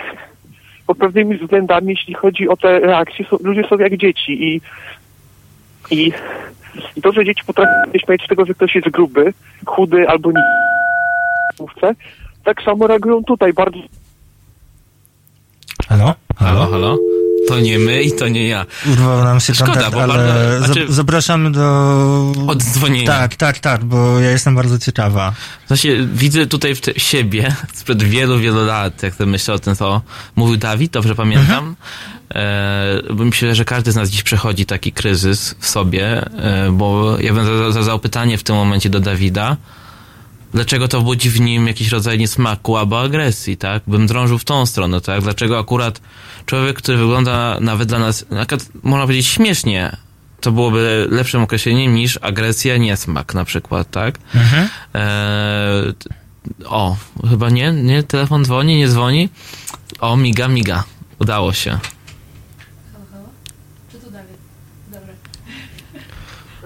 pod pewnymi względami, jeśli chodzi o te reakcje, są, ludzie są jak dzieci i, i, i to, że dzieci potrafią się śmiać z tego, że ktoś jest gruby, chudy albo nie tak samo reagują tutaj bardzo
Halo?
Halo, halo? To nie my i to nie ja.
Urwał nam się
Szkoda,
kontakt,
bo
ale
bardzo- znaczy-
zapraszamy do...
Oddzwonienia.
Tak, tak, tak, bo ja jestem bardzo ciekawa.
Sensie widzę tutaj w te, siebie [LAUGHS] sprzed wielu, wielu lat, jak myślę o tym, co mówił Dawid, dobrze pamiętam. E, bo myślę, że każdy z nas dziś przechodzi taki kryzys w sobie, e, bo ja bym za- za- zadał pytanie w tym momencie do Dawida, dlaczego to budzi w nim jakiś rodzaj niesmaku albo agresji, tak? Bym drążył w tą stronę, tak? Dlaczego akurat człowiek, który wygląda nawet dla nas, można powiedzieć śmiesznie, to byłoby lepszym określeniem niż agresja, niesmak na przykład, tak?
Mhm.
T- o, chyba nie, nie, telefon dzwoni, nie dzwoni. O, miga, miga. Udało się.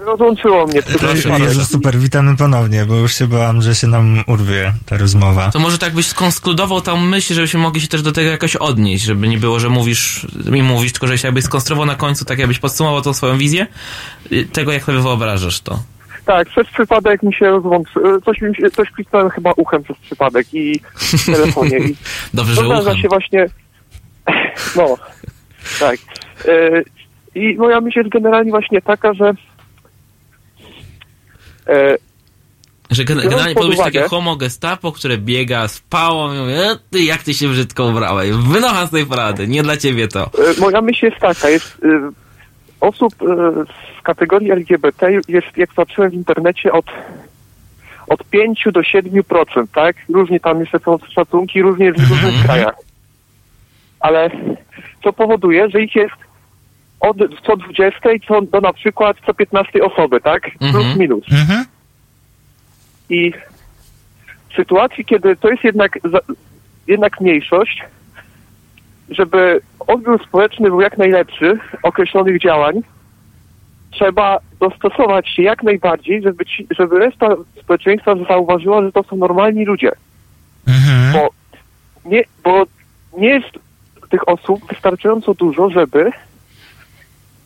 Rozłączyło mnie.
Proszę
Jezu, super, witamy ponownie, bo już się bałam, że się nam urwie ta rozmowa.
To może tak byś skonskudował tą myśl, żebyśmy mogli się też do tego jakoś odnieść, żeby nie było, że mówisz mi mówisz, tylko żebyś jakbyś skonstruował na końcu, tak jakbyś podsumował tą swoją wizję y, tego, jak sobie wyobrażasz to.
Tak, przez przypadek mi się rozłączy. Coś, mi się, coś kliknąłem chyba uchem przez przypadek i w telefonie. I [LAUGHS]
Dobrze, że uchem.
się właśnie. [LAUGHS] No, tak. E, I moja myśl jest generalnie właśnie taka, że. E,
Że generalnie
pod
powinno być
uwagę-
takie homo gestapo, które biega z pałą i mówi, e, ty jak ty się brzydko ubrałeś, wynocha z tej parady, nie dla ciebie to.
e, moja myśl jest taka, jest e, osób z kategorii LGBT jest, jak patrzyłem w internecie, od od 5 do 7%, tak? Różnie tam jeszcze są szacunki, różnie w różnych krajach. Ale co powoduje, że ich jest od co 20 co, do na przykład co 15 osoby, tak? Plus minus. I w sytuacji, kiedy to jest jednak, jednak mniejszość, żeby odbiór społeczny był jak najlepszy określonych działań, trzeba dostosować się jak najbardziej, żeby, ci, żeby reszta społeczeństwa zauważyła, że to są normalni ludzie. Bo, nie, bo nie jest tych osób wystarczająco dużo, żeby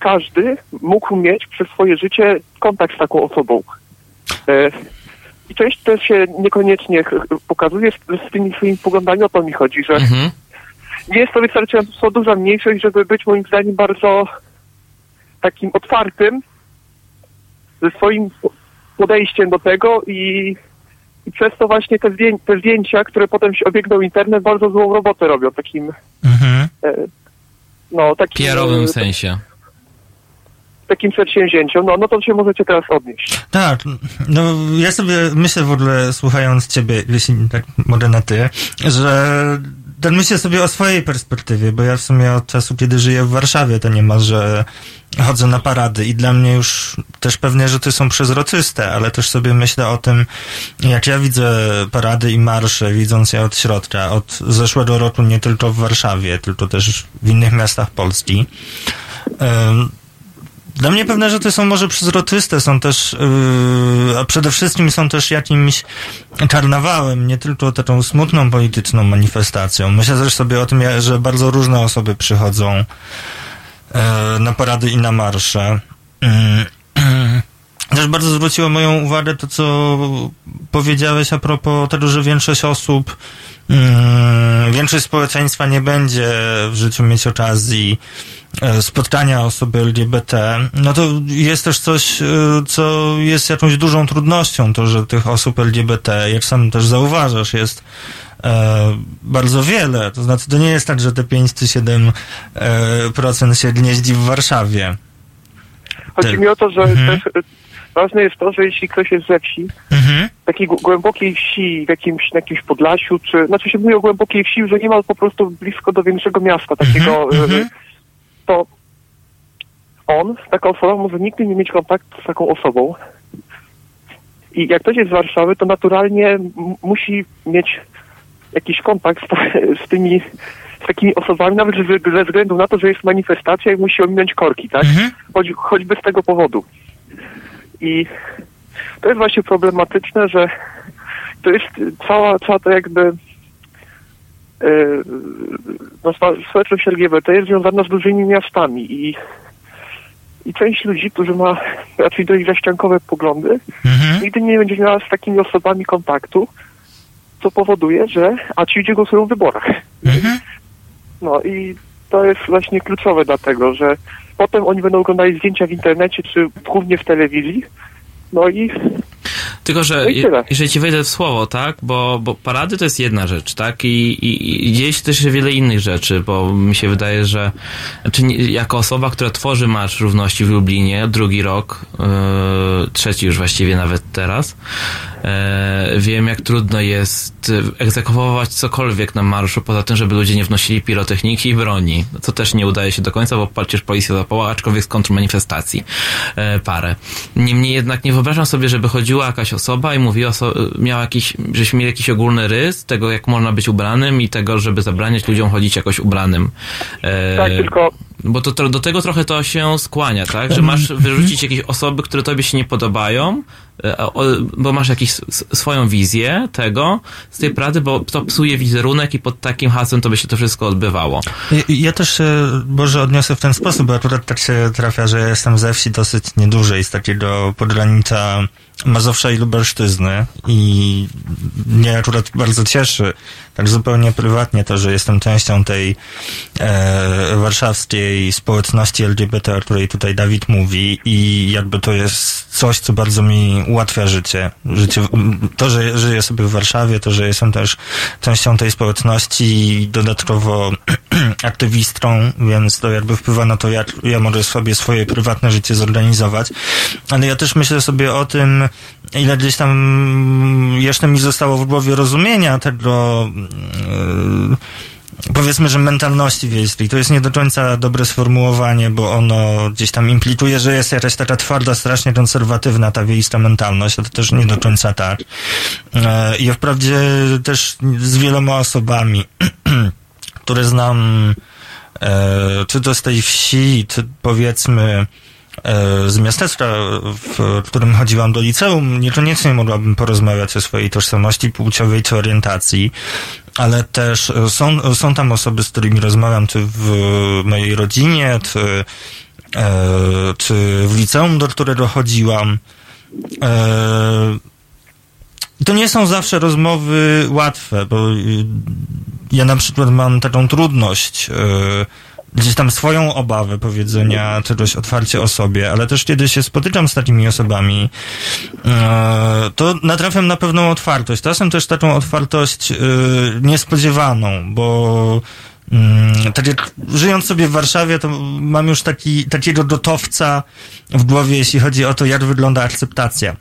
każdy mógł mieć przez swoje życie kontakt z taką osobą. E, I część też się niekoniecznie pokazuje z, tymi swoimi poglądami, o to mi chodzi, że nie jest to wystarczająco duża mniejszość, żeby być moim zdaniem bardzo takim otwartym ze swoim podejściem do tego i, i przez to właśnie te, zdję, te zdjęcia, które potem się obiegną internet, bardzo złą robotę robią takim e, no takim
PR-owym
e,
sensie.
Takim przedsięwzięciom, no, no to się możecie teraz odnieść.
Tak, no ja sobie myślę w ogóle, słuchając ciebie, jeśli tak mogę na ty, że tak myślę sobie o swojej perspektywie, bo ja w sumie od czasu, kiedy żyję w Warszawie, to nie ma, że chodzę na parady i dla mnie już też pewnie rzeczy są przezroczyste, ale też sobie myślę o tym, jak ja widzę parady i marsze, widząc je od środka, od zeszłego roku nie tylko w Warszawie, tylko też w innych miastach Polski. Ym, dla mnie pewne rzeczy są może przezroczyste, są też, yy, a przede wszystkim są też jakimś karnawałem, nie tylko taką smutną polityczną manifestacją. Myślę też sobie o tym, że bardzo różne osoby przychodzą yy, na parady i na marsze. Yy, też bardzo zwróciło moją uwagę to, co powiedziałeś a propos tego, że większość osób, mm, większość społeczeństwa nie będzie w życiu mieć okazji e, spotkania osoby LGBT. No to jest też coś, e, co jest jakąś dużą trudnością, to, że tych osób LGBT, jak sam też zauważasz, jest e, bardzo wiele. To znaczy, to nie jest tak, że te 5 czy 7 e, procent się gnieździ w Warszawie.
Chodzi mi o to, że
Mhm.
też ważne jest to, że jeśli ktoś jest ze wsi,
Mhm.
takiej głę- głębokiej wsi w jakimś, na jakimś Podlasiu, czy, znaczy się mówi o głębokiej wsi, że nie ma po prostu blisko do większego miasta takiego, e, to on, taka osoba może nigdy nie mieć kontaktu z taką osobą. I jak ktoś jest z Warszawy, to naturalnie musi mieć jakiś kontakt z, [LAUGHS] z tymi z takimi osobami, nawet ze, ze względu na to, że jest manifestacja i musi ominąć korki, tak? Choć, choćby z tego powodu. I to jest właśnie problematyczne, że to jest cała, cała to jakby e, no, spo- społeczność LGBT jest związana z dużymi miastami i, i część ludzi, którzy ma raczej dość zaściankowe poglądy, nigdy nie będzie miała z takimi osobami kontaktu, co powoduje, że a ci ludzie głosują w wyborach. No i to jest właśnie kluczowe dlatego, że potem oni będą oglądali zdjęcia w internecie czy głównie w telewizji, no i
Tylko, że
No
je, jeżeli ci wejdę w słowo, tak, bo, bo parady to jest jedna rzecz, tak, i, i, i dzieje się też wiele innych rzeczy, bo mi się wydaje, że znaczy, jako osoba, która tworzy Marsz Równości w Lublinie, drugi rok, yy, trzeci już właściwie nawet teraz, e, wiem, jak trudno jest egzekwować cokolwiek na marszu, poza tym, żeby ludzie nie wnosili pirotechniki i broni, co też nie udaje się do końca, bo przecież policja zapała, aczkolwiek z kontrmanifestacji e, parę. Niemniej jednak nie wyobrażam sobie, żeby chodziła jakaś osoba i mówiła, so, miała jakiś, żeśmy mieli jakiś ogólny rys tego, jak można być ubranym i tego, żeby zabraniać ludziom chodzić jakoś ubranym. E,
tak, tylko
Bo to, do tego trochę to się skłania, tak? Że masz wyrzucić jakieś osoby, które tobie się nie podobają, e, bo masz jakąś swoją wizję tego z tej Prady, bo to psuje wizerunek i pod takim hasłem to by się to wszystko odbywało.
Ja- Ja też się może odniosę w ten sposób, bo akurat tak się trafia, że jestem ze wsi dosyć niedużej, z takiego podgranicza Mazowsza i Lubelsztyzny i mnie akurat bardzo cieszy, tak zupełnie prywatnie to, że jestem częścią tej e, warszawskiej społeczności LGBT, o której tutaj Dawid mówi i jakby to jest coś, co bardzo mi ułatwia życie. życie to, że żyję sobie w Warszawie, to, że jestem też częścią tej społeczności i dodatkowo [CLEARS THROAT] aktywistką, więc to jakby wpływa na to, jak ja mogę sobie swoje prywatne życie zorganizować. Ale ja też myślę sobie o tym, ile gdzieś tam jeszcze mi zostało w głowie rozumienia tego, yy, powiedzmy, że mentalności wiejskiej. To jest nie do końca dobre sformułowanie, bo ono gdzieś tam implikuje, że jest jakaś taka twarda, strasznie konserwatywna ta wiejska mentalność, a to też nie do końca tak. E, Ja wprawdzie też z wieloma osobami, [CLEARS THROAT] które znam, e, czy to z tej wsi, czy powiedzmy e, z miasteczka, w którym chodziłam do liceum, niekoniecznie mogłabym porozmawiać o swojej tożsamości płciowej czy orientacji, ale też e, są, są tam osoby, z którymi rozmawiam, czy w mojej rodzinie, czy, e, czy w liceum, do którego chodziłam. E, to nie są zawsze rozmowy łatwe, bo ja na przykład mam taką trudność, y, gdzieś tam swoją obawę powiedzenia czegoś otwarcie o sobie, ale też kiedy się spotykam z takimi osobami, y, to natrafiam na pewną otwartość. Czasem też taką otwartość y, niespodziewaną, bo Mm, tak jak żyjąc sobie w Warszawie, to mam już taki, takiego gotowca w głowie, jeśli chodzi o to, jak wygląda akceptacja,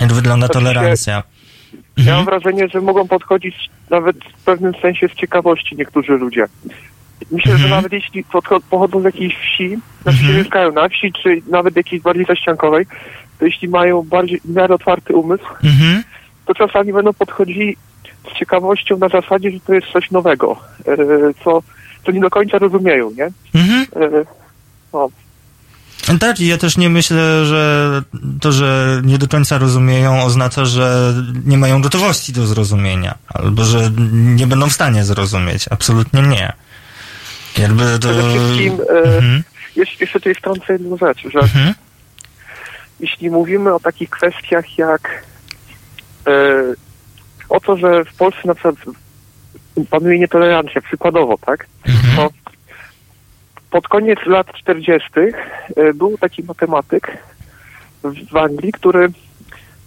jak wygląda tolerancja.
Ja mam wrażenie, że mogą podchodzić nawet w pewnym sensie z ciekawości niektórzy ludzie. Myślę, że nawet jeśli pochodzą z jakiejś wsi, znaczy się mieszkają na wsi, czy nawet jakiejś bardziej zaściankowej, to jeśli mają bardziej w miarę otwarty umysł,
Mhm.
to czasami będą podchodzili z ciekawością na zasadzie, że to jest coś nowego, e, co, co nie do końca rozumieją, nie?
Mhm.
E, no.
Tak, i ja też nie myślę, że to, że nie do końca rozumieją, oznacza, że nie mają gotowości do zrozumienia, albo że nie będą w stanie zrozumieć. Absolutnie nie. Jakby.
Przede wszystkim e,
Mhm.
jeszcze, jeszcze tutaj wtrącę jedną rzecz, że
Mhm.
jeśli mówimy o takich kwestiach jak e, o to, że w Polsce na przykład panuje nietolerancja, przykładowo, tak? To pod koniec lat 40. e, był taki matematyk w, Anglii, który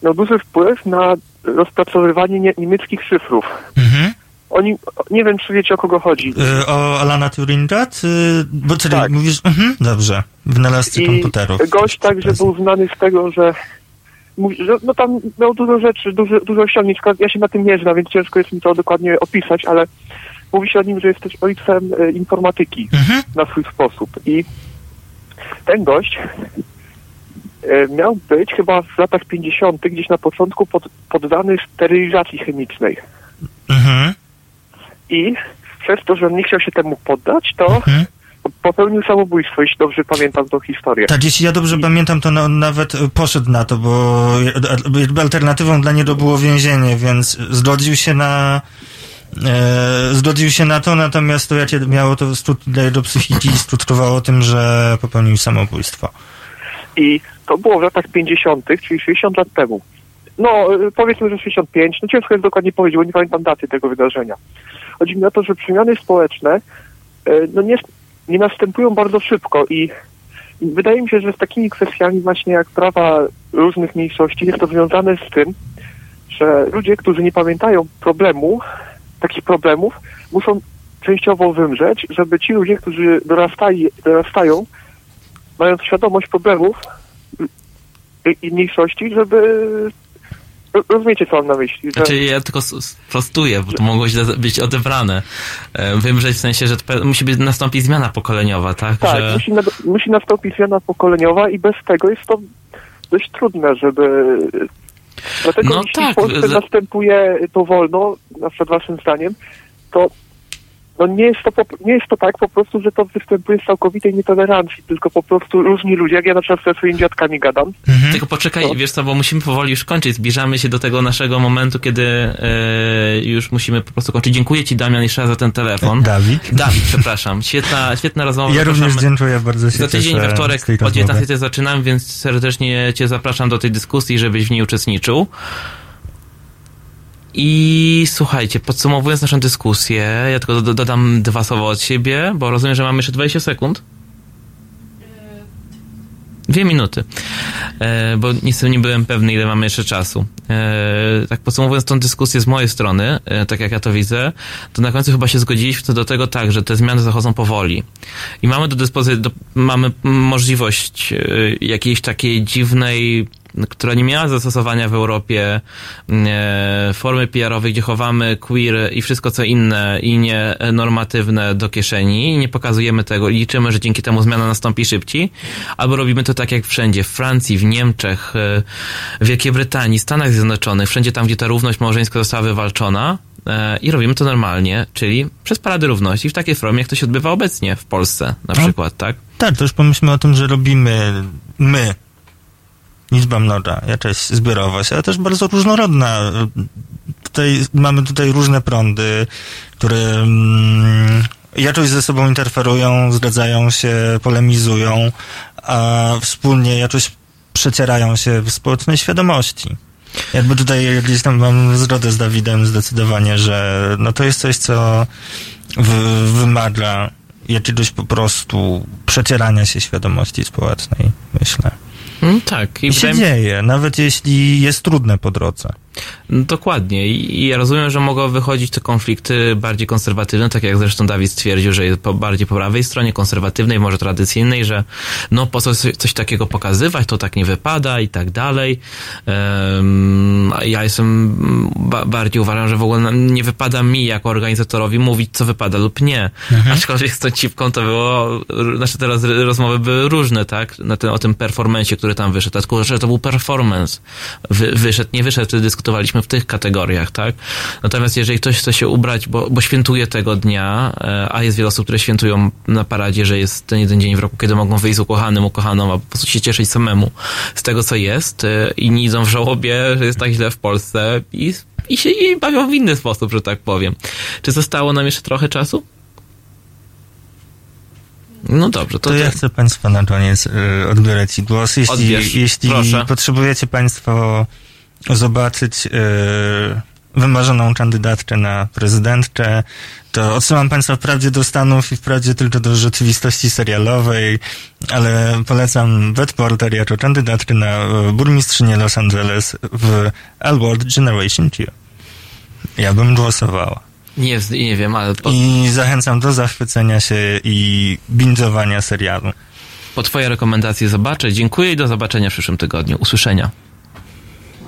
miał duży wpływ na rozpracowywanie nie, niemieckich szyfrów.
Mhm.
Oni, nie wiem, czy wiecie o kogo chodzi.
Y, O Alana Turinga? Czy... Bo czyli
Tak.
mówisz... Mhm, dobrze. Wynalazcy komputerów.
gość także był znany z tego, że, że no tam miał dużo rzeczy, dużo, dużo osiągnięć. Ja się na tym nie znam, więc ciężko jest mi to dokładnie opisać, ale mówi się o nim, że jest też ojcem e, informatyki na swój sposób. I ten gość e, miał być chyba w latach 50. gdzieś na początku pod, poddany sterylizacji chemicznej.
Mhm.
I przez to, że on nie chciał się temu poddać, to popełnił samobójstwo, jeśli dobrze pamiętam tą historię.
Tak, jeśli ja dobrze pamiętam, to nawet y, poszedł na to, bo alternatywą dla niego było więzienie, więc zgodził się na e, zgodził się na to, natomiast to jakie miało to stru- dla jego psychiki skutkowało tym, że popełnił samobójstwo.
I to było w latach 50., czyli 60 lat temu. No, y, powiedzmy, że 65, no ciężko jest dokładnie powiedzieć, bo nie pamiętam daty tego wydarzenia. Chodzi mi o to, że przemiany społeczne y, no nie, nie następują bardzo szybko i wydaje mi się, że z takimi kwestiami właśnie jak prawa różnych mniejszości jest to związane z tym, że ludzie, którzy nie pamiętają problemu, takich problemów, muszą częściowo wymrzeć, żeby ci ludzie, którzy dorastali, dorastają, mając świadomość problemów i mniejszości, żeby... ro- Rozumiecie, co mam na myśli? Że...
Znaczy ja tylko sprostuję, bo to mogło źle być odebrane. E, Wymrzeć w sensie, że musi być nastąpić zmiana pokoleniowa, tak?
Tak,
że...
musi, na, musi nastąpić zmiana pokoleniowa i bez tego jest to dość trudne, żeby... Dlatego
No
jeśli
tak,
w Polsce
że-
następuje to wolno, na przykład waszym zdaniem, to no nie jest, to, po- nie jest to tak po prostu, że to występuje z całkowitej nietolerancji, tylko po prostu różni ludzie, jak ja na przykład ze swoimi dziadkami gadam,
Tylko poczekaj, wiesz co, bo musimy powoli już kończyć. Zbliżamy się do tego naszego momentu, kiedy e, już musimy po prostu kończyć. Dziękuję ci, Damian, jeszcze raz za ten telefon.
Dawid.
Dawid, przepraszam. Świetna, świetna rozmowa.
Ja również dziękuję, bardzo się
Za tydzień we wtorek o
rozmowy.
19 zaczynam, więc serdecznie cię zapraszam do tej dyskusji, żebyś w niej uczestniczył. I słuchajcie, podsumowując naszą dyskusję, ja tylko do, dodam dwa słowa od siebie, bo rozumiem, że mamy jeszcze 20 sekund. Dwie minuty, e, bo niestety nie byłem pewny, ile mamy jeszcze czasu. E, tak podsumowując tą dyskusję z mojej strony, e, tak jak ja to widzę, to na końcu chyba się zgodziliśmy co do tego tak, że te zmiany zachodzą powoli. I mamy do dyspozycji, do, mamy możliwość jakiejś takiej dziwnej która nie miała zastosowania w Europie, e, formy PR-owej, gdzie chowamy queer i wszystko co inne i nienormatywne do kieszeni i nie pokazujemy tego i liczymy, że dzięki temu zmiana nastąpi szybciej, albo robimy to tak jak wszędzie, w Francji, w Niemczech, e, w Wielkiej Brytanii, Stanach Zjednoczonych, wszędzie tam, gdzie ta równość małżeńska została wywalczona e, i robimy to normalnie, czyli przez Parady Równości w takiej formie, jak to się odbywa obecnie w Polsce na
No.
przykład, tak?
Tak, to już pomyślmy o tym, że robimy my, liczba mnoga, jakaś zbiorowość, ale też bardzo różnorodna. Tutaj, mamy tutaj różne prądy, które mm, jakoś ze sobą interferują, zgadzają się, polemizują, a wspólnie jakoś przecierają się w społecznej świadomości. Jakby tutaj gdzieś tam mam zgodę z Dawidem zdecydowanie, że no to jest coś, co w, wymaga jakiegoś po prostu przecierania się świadomości społecznej, myślę.
Mm, tak.
I się
wydaje mi-
dzieje, nawet jeśli jest trudne po drodze.
Dokładnie. I i ja rozumiem, że mogą wychodzić te konflikty bardziej konserwatywne, tak jak zresztą Dawid stwierdził, że jest po, bardziej po prawej stronie, konserwatywnej, może tradycyjnej, że no po co coś, coś takiego pokazywać, to tak nie wypada i tak dalej. Um, a ja jestem, ba, bardziej uważam, że w ogóle nie wypada mi jako organizatorowi mówić, co wypada lub nie.
Mhm.
Aczkolwiek z tą cipką to było, znaczy teraz rozmowy były różne, tak? Na tym, o tym performencie, który tam wyszedł. Tylko, że to był performance. Wy, wyszedł, nie wyszedł, wtedy dyskutowaliśmy w tych kategoriach, tak? Natomiast jeżeli ktoś chce się ubrać, bo, bo świętuje tego dnia, e, a jest wiele osób, które świętują na paradzie, że jest ten jeden dzień w roku, kiedy mogą wyjść z ukochanym, ukochaną, a po prostu się cieszyć samemu z tego, co jest e, i nie idą w żałobie, że jest tak źle w Polsce i, i się i bawią w inny sposób, że tak powiem. Czy zostało nam jeszcze trochę czasu? No dobrze, to,
To, ja chcę Państwa na koniec y, odbierać głos. Jeśli,
Odbierz,
jeśli
proszę.
potrzebujecie Państwo zobaczyć y, wymarzoną kandydatkę na prezydentkę, to odsyłam Państwa wprawdzie do Stanów i wprawdzie tylko do rzeczywistości serialowej, ale polecam Beth Porter jako kandydatkę na y, burmistrzynię Los Angeles w L World Generation Q. Ja bym głosowała.
nie, nie wiem, ale po,
I zachęcam do zachwycenia się i binge'owania serialu.
po Twoje rekomendacje zobaczę. Dziękuję i do zobaczenia w przyszłym tygodniu. Usłyszenia.